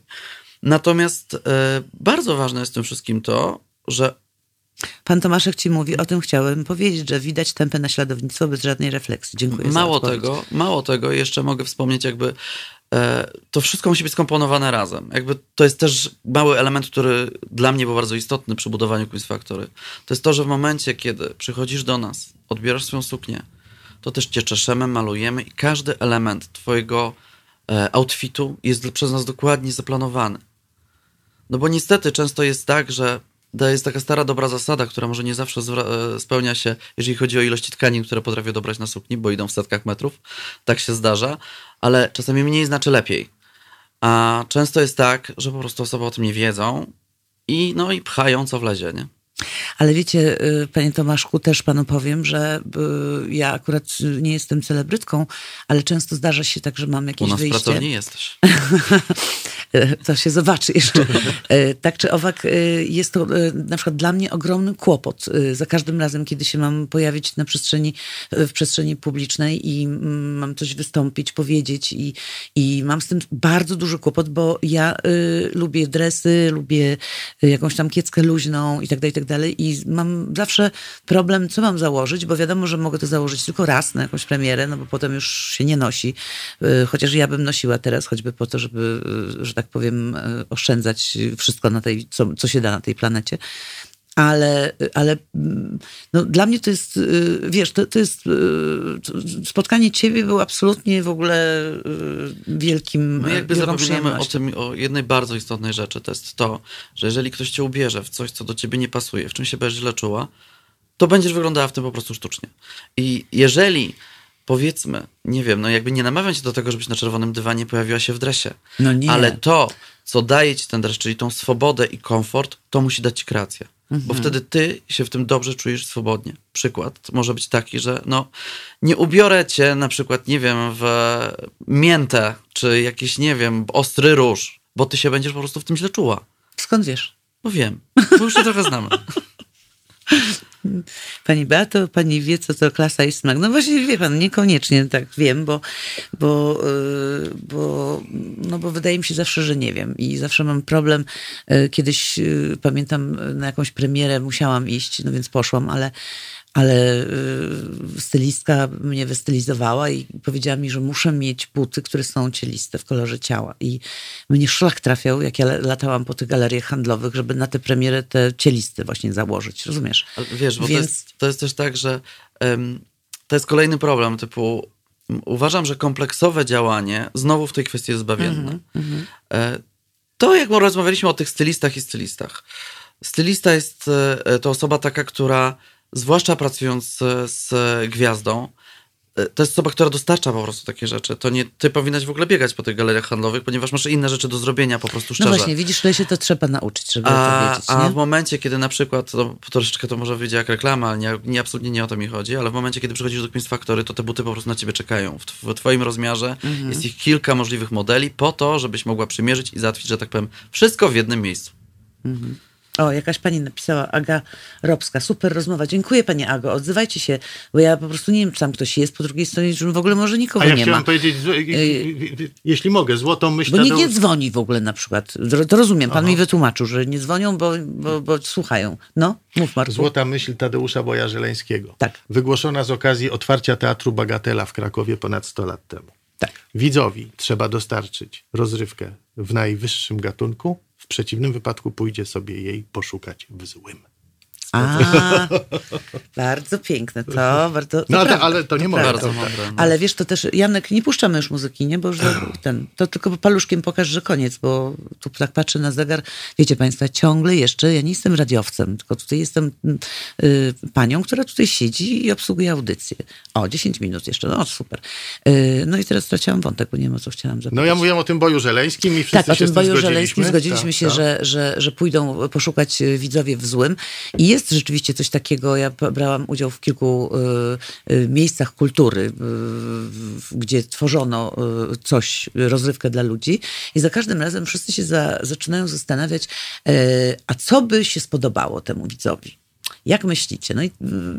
Natomiast bardzo ważne jest w tym wszystkim to, że Pan Tomaszek ci mówi, o tym chciałem powiedzieć, że widać tępe naśladownictwo bez żadnej refleksji. Dziękuję Mało tego, mało tego, jeszcze mogę wspomnieć, jakby e, to wszystko musi być skomponowane razem. Jakby to jest też mały element, który dla mnie był bardzo istotny przy budowaniu Quiz Factory. To jest to, że w momencie, kiedy przychodzisz do nas, odbierasz swoją suknię, to też cię czeszemy, malujemy i każdy element twojego e, outfitu jest przez nas dokładnie zaplanowany. No bo niestety często jest tak, że to jest taka stara, dobra zasada, która może nie zawsze e, spełnia się, jeżeli chodzi o ilości tkanin, które potrafię dobrać na sukni, bo idą w setkach metrów. Tak się zdarza, ale czasami mniej znaczy lepiej. A często jest tak, że po prostu osoby o tym nie wiedzą i no i pchają co wlezie, nie? Ale wiecie, y, panie Tomaszku, też panu powiem, że y, ja akurat nie jestem celebrytką, ale często zdarza się tak, że mam U jakieś nas w wyjście. pracowni jesteś. To się zobaczy jeszcze. E, Tak czy owak, e, jest to e, na przykład dla mnie ogromny kłopot. Za każdym razem, kiedy się mam pojawić na przestrzeni, w przestrzeni publicznej i mm, mam coś wystąpić, powiedzieć i, i mam z tym bardzo duży kłopot, bo ja lubię dresy, lubię jakąś tam kieckę luźną i tak dalej, i tak dalej i mam zawsze problem, co mam założyć, bo wiadomo, że mogę to założyć tylko raz na jakąś premierę, no bo potem już się nie nosi. Chociaż ja bym nosiła teraz, choćby po to, żeby, że tak powiem, y, oszczędzać wszystko na tej, co, co się da na tej planecie. Ale, ale mm, no, dla mnie to jest, y, wiesz, to, to jest, to spotkanie ciebie było absolutnie w ogóle wielkim, My jakby zapominamy o tym, o jednej bardzo istotnej rzeczy, to jest to, że jeżeli ktoś cię ubierze w coś, co do ciebie nie pasuje, w czym się będziesz źle czuła, to będziesz wyglądała w tym po prostu sztucznie. I jeżeli powiedzmy, nie wiem, no jakby nie namawiam cię do tego, żebyś na czerwonym dywanie pojawiła się w dresie, No nie. ale to, co daje ci ten dres, czyli tą swobodę i komfort, to musi dać ci kreację. Mhm. Bo wtedy ty się w tym dobrze czujesz swobodnie. Przykład może być taki, że no, nie ubiorę cię na przykład, nie wiem, w miętę, czy jakiś, nie wiem, ostry róż, bo ty się będziesz po prostu w tym źle czuła. Skąd wiesz? Bo wiem, bo już się trochę znamy. Pani Beato, pani wie, co to klasa i smak. No właśnie, wie pan, niekoniecznie tak wiem, bo, bo, yy, bo, no bo wydaje mi się zawsze, że nie wiem. I zawsze mam problem. Yy, Kiedyś, yy, pamiętam, na jakąś premierę musiałam iść, no więc poszłam, ale, ale yy, stylistka mnie wystylizowała i powiedziała mi, że muszę mieć buty, które są cieliste w kolorze ciała. I mnie szlak trafiał, jak ja latałam po tych galeriach handlowych, żeby na tę premierę te cieliste właśnie założyć. Rozumiesz? Ale Wiesz, bo Więc- to, jest, to jest też tak, że to jest kolejny problem, typu uważam, że kompleksowe działanie znowu w tej kwestii jest zbawienne. E, to jak rozmawialiśmy o tych stylistach i stylistach. Stylista jest e, to osoba taka, która zwłaszcza pracując z gwiazdą, e, to jest osoba, która dostarcza po prostu takie rzeczy. To nie ty powinnaś w ogóle biegać po tych galeriach handlowych, ponieważ masz inne rzeczy do zrobienia po prostu No szczerze. właśnie, widzisz, że się to trzeba nauczyć, żeby A, to wiedzieć, a nie? w momencie, kiedy na przykład, to troszeczkę to może wyjdzie jak reklama, ale nie, nie, absolutnie nie o to mi chodzi, ale w momencie, kiedy przychodzisz do Queen's Factory, to te buty po prostu na ciebie czekają. W, w twoim rozmiarze Mhm. jest ich kilka możliwych modeli po to, żebyś mogła przymierzyć i załatwić, że tak powiem, wszystko w jednym miejscu. O, jakaś pani napisała, Aga Robska, super rozmowa. Dziękuję pani Ago, odzywajcie się, bo ja po prostu nie wiem, czy tam ktoś jest po drugiej stronie, czy w ogóle może nikogo A ja nie chciałem ma. powiedzieć, że- jeśli mogę, złotą myśl Bo nikt nie dzwoni w ogóle na przykład. To rozumiem, pan mi wytłumaczył, że nie dzwonią, bo, bo, bo słuchają. No, mów Marku. Złota myśl Tadeusza Boja-Żeleńskiego. Tak. Wygłoszona z okazji otwarcia Teatru Bagatela w Krakowie ponad 100 lat temu. Tak. Widzowi trzeba dostarczyć rozrywkę w najwyższym gatunku, w przeciwnym wypadku pójdzie sobie jej poszukać w złym. A, bardzo piękne, to bardzo. No ale, ale to nie moje. Bardzo mądre. Ale wiesz, to też, Janek, nie puszczamy już muzyki, nie? Bo już ten, to tylko paluszkiem pokaż, że koniec, bo tu tak patrzę na zegar. Wiecie państwo, ciągle jeszcze, ja nie jestem radiowcem, tylko tutaj jestem mm, y, panią, która tutaj siedzi i obsługuje audycję. O, 10 minut jeszcze, no super. Y, no i teraz straciłam wątek, bo nie wiem, o co chciałam zapytać. no ja mówiłem o tym boju żeleńskim i wszyscy Tak, o się tym z tym boju zgodziliśmy. żeleńskim zgodziliśmy Tak, się, tak. Że, że, że pójdą poszukać widzowie w złym. I jest rzeczywiście coś takiego, ja brałam udział w kilku y, y, miejscach kultury, y, gdzie tworzono coś, rozrywkę dla ludzi i za każdym razem wszyscy się za, zaczynają zastanawiać, y, a co by się spodobało temu widzowi? Jak myślicie? No i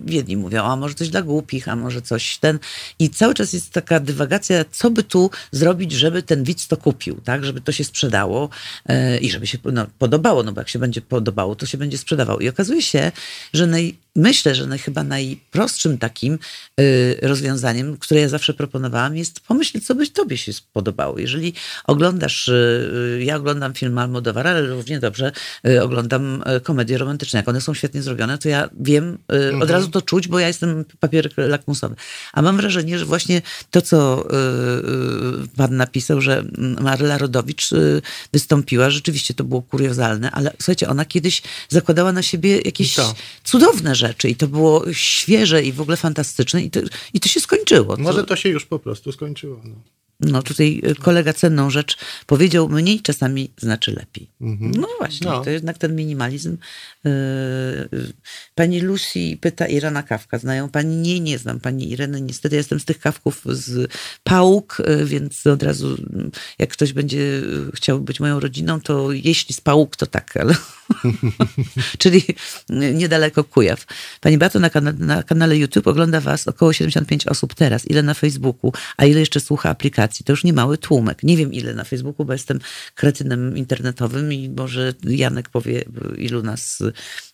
jedni mówią, a może coś dla głupich, a może coś ten. I cały czas jest taka dywagacja, co by tu zrobić, żeby ten widz to kupił, tak? Żeby to się sprzedało e, i żeby się no, podobało, no bo jak się będzie podobało, to się będzie sprzedawało. I okazuje się, że naj, myślę, że chyba najprostszym takim y, rozwiązaniem, które ja zawsze proponowałam, jest pomyśl, co by tobie się spodobało. Jeżeli oglądasz, y, y, ja oglądam film Almodovara, ale równie dobrze oglądam komedie romantyczne. Jak one są świetnie zrobione, to ja wiem, od razu to czuć, bo ja jestem papier lakmusowy. A mam wrażenie, że właśnie to, co pan napisał, że Maryla Rodowicz wystąpiła, rzeczywiście to było kuriozalne, ale słuchajcie, ona kiedyś zakładała na siebie jakieś cudowne rzeczy i to było świeże i w ogóle fantastyczne i to, i to się skończyło. Może to się już po prostu skończyło. No. No tutaj y, kolega cenną rzecz powiedział, mniej czasami znaczy lepiej. No właśnie, No. to jednak ten minimalizm. Y, y, Pani Lucy pyta Irena Kawka, znają pani? Nie, nie znam pani Ireny. Niestety jestem z tych kawków z Pałuk, więc od razu y, jak ktoś będzie chciał być moją rodziną, to jeśli z Pałuk, to tak, ale... Czyli niedaleko Kujaw. Pani Bato, na, kana- na kanale YouTube ogląda was około 75 osób teraz. Ile na Facebooku, a ile jeszcze słucha aplikacji? To już nie mały tłumek. Nie wiem ile na Facebooku, bo jestem kretynem internetowym i może Janek powie, ilu nas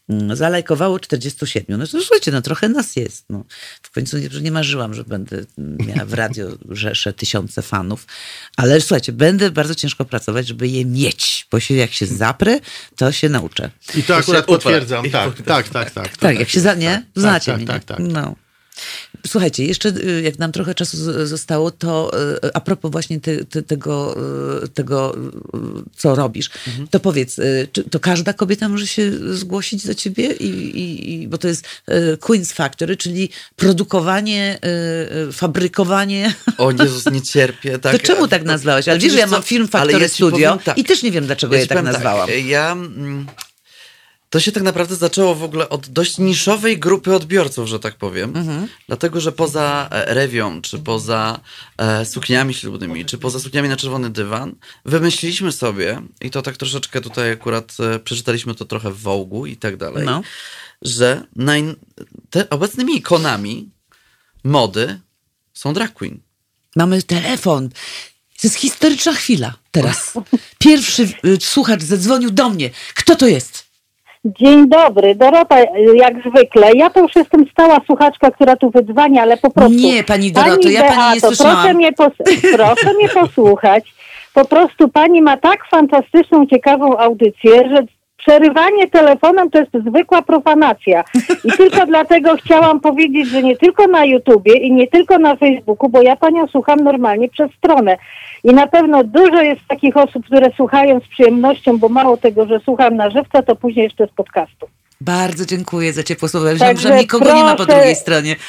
mm, zalajkowało 47. No to słuchajcie, no trochę nas jest. No. W końcu nie, nie marzyłam, że będę miała w radio rzesze tysiące fanów, ale słuchajcie, będę bardzo ciężko pracować, żeby je mieć, bo się, jak się zaprę, to się nauczę. I to To akurat potwierdzam. Tak, potem- tak, tak, tak. Tak, jak się za, nie? tak, Znacie tak, mnie. tak, tak. No. Słuchajcie, jeszcze y, jak nam trochę czasu zostało, to y, a propos właśnie te, te, tego, y, tego, co robisz, Mhm. to powiedz, czy to każda kobieta może się zgłosić do ciebie? I, i, i, bo to jest Queen's Factory, czyli produkowanie, fabrykowanie. O Jezus, nie cierpię. Tak. To czemu tak nazwałeś? Ale wiesz, że ja mam film Factory ja Studio powiem tak. i też nie wiem, dlaczego Ja je ci tak powiem nazwałam. Ja... mm, To się tak naprawdę zaczęło w ogóle od dość niszowej grupy odbiorców, że tak powiem. Mhm. Dlatego, że poza e, rewią, czy poza e, sukniami ślubnymi, czy poza sukniami na czerwony dywan, wymyśliliśmy sobie, i to tak troszeczkę tutaj akurat e, przeczytaliśmy to trochę w Wołgu i tak dalej, No. że naj, te obecnymi ikonami mody są drag queen. Mamy telefon. To jest historyczna chwila teraz. Pierwszy y, słuchacz zadzwonił do mnie. Kto to jest? Dzień dobry, Dorota, jak zwykle. Ja to już jestem stała słuchaczka, która tu wydzwania, ale po prostu... Nie, pani Doroto, ja pani nie Beato, słyszałam. Proszę mnie, pos- proszę mnie posłuchać. Po prostu pani ma tak fantastyczną, ciekawą audycję, że przerywanie telefonem to jest zwykła profanacja. I tylko dlatego chciałam powiedzieć, że nie tylko na YouTubie i nie tylko na Facebooku, bo ja panią słucham normalnie przez stronę. I na pewno dużo jest takich osób, które słuchają z przyjemnością, bo mało tego, że słucham na żywca, to później jeszcze z podcastu. Bardzo dziękuję za ciepłe słowa. Wziąłem, Także że nikogo nie ma po proszę- drugiej stronie.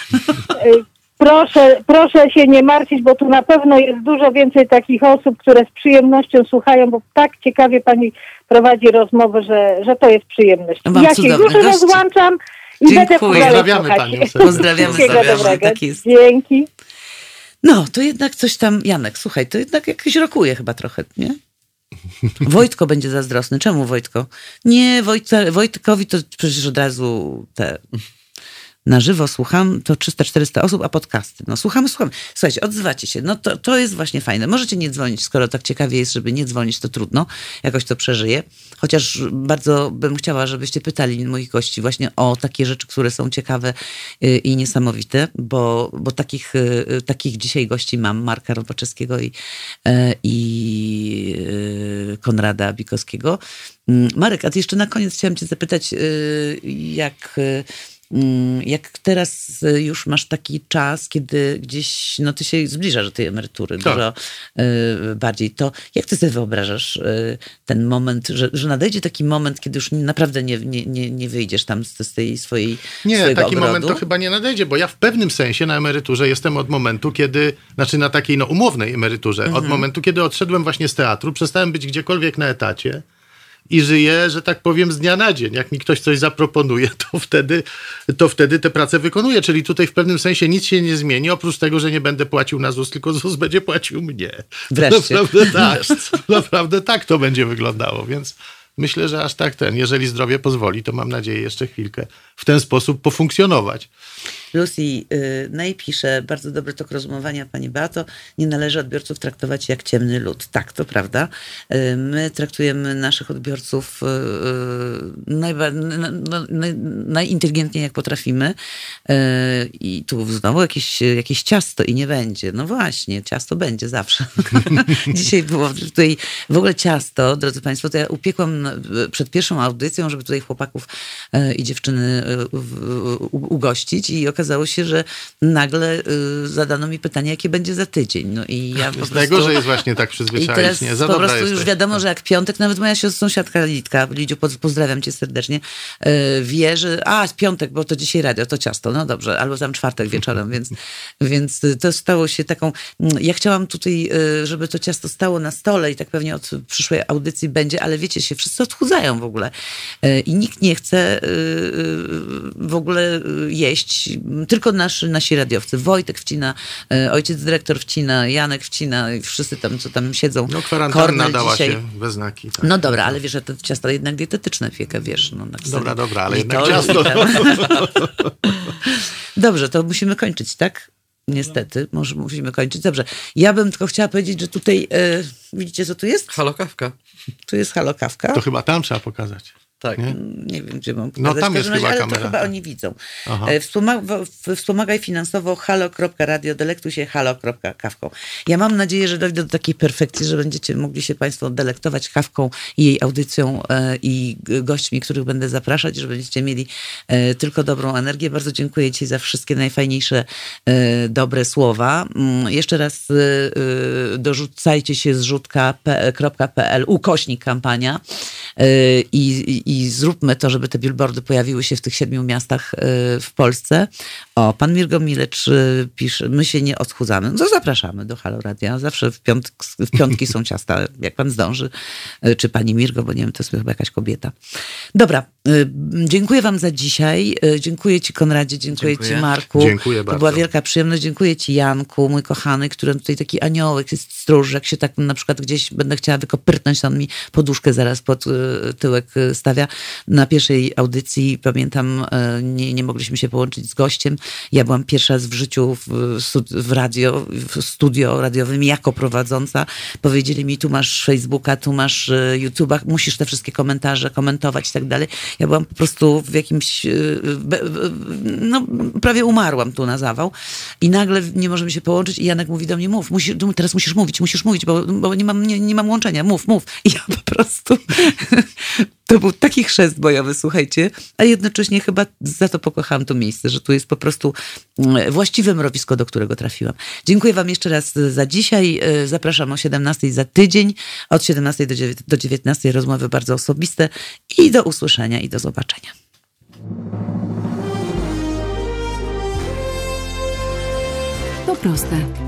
Proszę, proszę się nie martwić, bo tu na pewno jest dużo więcej takich osób, które z przyjemnością słuchają, bo tak ciekawie pani prowadzi rozmowę, że, że to jest przyjemność. Mam ja się już rozłączam i Dziękuję. będę Pozdrawiamy panią. Pozdrawiamy serdecznie, tak jest. Dzięki. No, to jednak coś tam, Janek, słuchaj, to jednak jakoś rokuje chyba trochę, nie? Wojtko będzie zazdrosny. Czemu Wojtko? Nie, Wojtce, Wojtkowi to przecież od razu te na żywo słucham, to 300-400 osób, a podcasty. No słuchamy, słuchamy. Słuchajcie, odzywacie się. No to, to jest właśnie fajne. Możecie nie dzwonić, skoro tak ciekawie jest, żeby nie dzwonić, to trudno. Jakoś to przeżyję. Chociaż bardzo bym chciała, żebyście pytali moich gości właśnie o takie rzeczy, które są ciekawe y, i niesamowite, bo, bo takich, y, takich dzisiaj gości mam. Marka Robaczewskiego i, e, i y, Konrada Bikowskiego. Mm, Marek, a ty jeszcze na koniec chciałam cię zapytać, y, jak... Mm, Jak teraz y, już masz taki czas, kiedy gdzieś, no ty się zbliżasz do tej emerytury Tak. dużo y, bardziej, to jak ty sobie wyobrażasz y, ten moment, że, że nadejdzie taki moment, kiedy już naprawdę nie, nie, nie, nie wyjdziesz tam z, z tej swojej Nie, taki ogrodu? moment to chyba nie nadejdzie, bo ja w pewnym sensie na emeryturze jestem od momentu, kiedy, znaczy na takiej no, umownej emeryturze, Mhm. od momentu, kiedy odszedłem właśnie z teatru, przestałem być gdziekolwiek na etacie i żyję, że tak powiem, z dnia na dzień. Jak mi ktoś coś zaproponuje, to wtedy, to wtedy tę pracę wykonuję. Czyli tutaj w pewnym sensie nic się nie zmieni, oprócz tego, że nie będę płacił na ZUS, tylko ZUS będzie płacił mnie. Wreszcie. Naprawdę tak, naprawdę tak to będzie wyglądało, więc myślę, że aż tak ten, jeżeli zdrowie pozwoli, to mam nadzieję jeszcze chwilkę w ten sposób pofunkcjonować. Lucy y, pisze, bardzo dobry tok rozumowania, pani Beato, nie należy odbiorców traktować jak ciemny lud. Tak, to prawda. Y, My traktujemy naszych odbiorców y, y, naj, najinteligentniej jak potrafimy Y, i tu znowu jakieś, jakieś ciasto i nie będzie. No właśnie, ciasto będzie zawsze. Dzisiaj było tutaj w ogóle ciasto, drodzy państwo, to ja upiekłam przed pierwszą audycją, żeby tutaj chłopaków y, i dziewczyny u- ugościć i okazało się, że nagle zadano mi pytanie, jakie będzie za tydzień. No i ja po prostu... Najgorzej jest właśnie tak I przyzwyczaić. teraz nie? Za po prostu już jesteś. wiadomo, że jak piątek, nawet moja siostra, sąsiadka Litka, Lidziu, poz- pozdrawiam cię serdecznie, wie, że a, piątek, bo to dzisiaj radio, to ciasto, no dobrze, albo tam czwartek wieczorem, więc, więc to stało się taką, ja chciałam tutaj, żeby to ciasto stało na stole i tak pewnie od przyszłej audycji będzie, ale wiecie się, wszyscy odchudzają w ogóle Y, i nikt nie chce y, y, w ogóle jeść, tylko nasi, nasi radiowcy, Wojtek wcina, ojciec dyrektor wcina, Janek wcina i wszyscy tam, co tam siedzą. No kwarantanna Kornel dała dzisiaj. się we znaki. Tak. No dobra, ale wiesz, że te ciasta jednak dietetyczne piekę, wiesz. No, na Dobra, dobra, ale jednak to, ciasto. Dobrze, to musimy kończyć, tak? Niestety, może musimy kończyć. Dobrze. Ja bym tylko chciała powiedzieć, że tutaj, e, widzicie co tu jest? Halo kawka. Tu jest halokawka. To chyba tam trzeba pokazać. Tak. Nie? Nie wiem, gdzie mam No, pokazać. tam W jest razie, chyba ale kamera, to chyba oni widzą. E, Wspoma wspomagaj finansowo halo.radio, delektuj się halo.kawką. Ja mam nadzieję, że dojdę do takiej perfekcji, że będziecie mogli się Państwo delektować kawką i jej audycją e, i gośćmi, których będę zapraszać, że będziecie mieli e, tylko dobrą energię. Bardzo dziękuję Ci za wszystkie najfajniejsze e, dobre słowa. Mm, Jeszcze raz e, e, dorzucajcie się zrzutka.pl ukośnik kampania i, i, i zróbmy to, żeby te billboardy pojawiły się w tych siedmiu miastach e, w Polsce. O, pan Mirgo Milecz e, pisze, my się nie odchudzamy. No zapraszamy do Halo Radia. Zawsze w, w piątki są ciasta, jak pan zdąży. E, Czy pani Mirgo, bo nie wiem, to jest chyba jakaś kobieta. Dobra, e, dziękuję wam za dzisiaj. E, Dziękuję ci Konradzie, dziękuję, Dziękuję. ci Marku. Dziękuję To bardzo. była wielka przyjemność. Dziękuję ci Janku, mój kochany, który tutaj taki aniołek, jest stróż. Jak się tak na przykład gdzieś będę chciała wykopyrtnąć, on mi poduszkę zaraz pod e, tyłek stawia. Na pierwszej audycji, pamiętam, nie, nie mogliśmy się połączyć z gościem. Ja byłam pierwszy raz w życiu w, w radio, w studio radiowym jako prowadząca. Powiedzieli mi, tu masz Facebooka, tu masz YouTube'a, musisz te wszystkie komentarze komentować i tak dalej. Ja byłam po prostu w jakimś, be- be- no prawie umarłam tu na zawał i nagle nie możemy się połączyć i Janek mówi do mnie, mów, musisz, teraz musisz mówić, musisz mówić, bo, bo nie, mam, nie, nie mam łączenia, mów, mów. I ja po prostu, to był taki chrzest bojowy, słuchajcie, a jednocześnie chyba za to pokochałam to miejsce, że tu jest po prostu mm, właściwe mrowisko, do którego trafiłam. Dziękuję wam jeszcze raz za dzisiaj. E, Zapraszam o 17 za tydzień, od 17 do dziewię- do 19 rozmowy bardzo osobiste i do usłyszenia i do zobaczenia. To proste.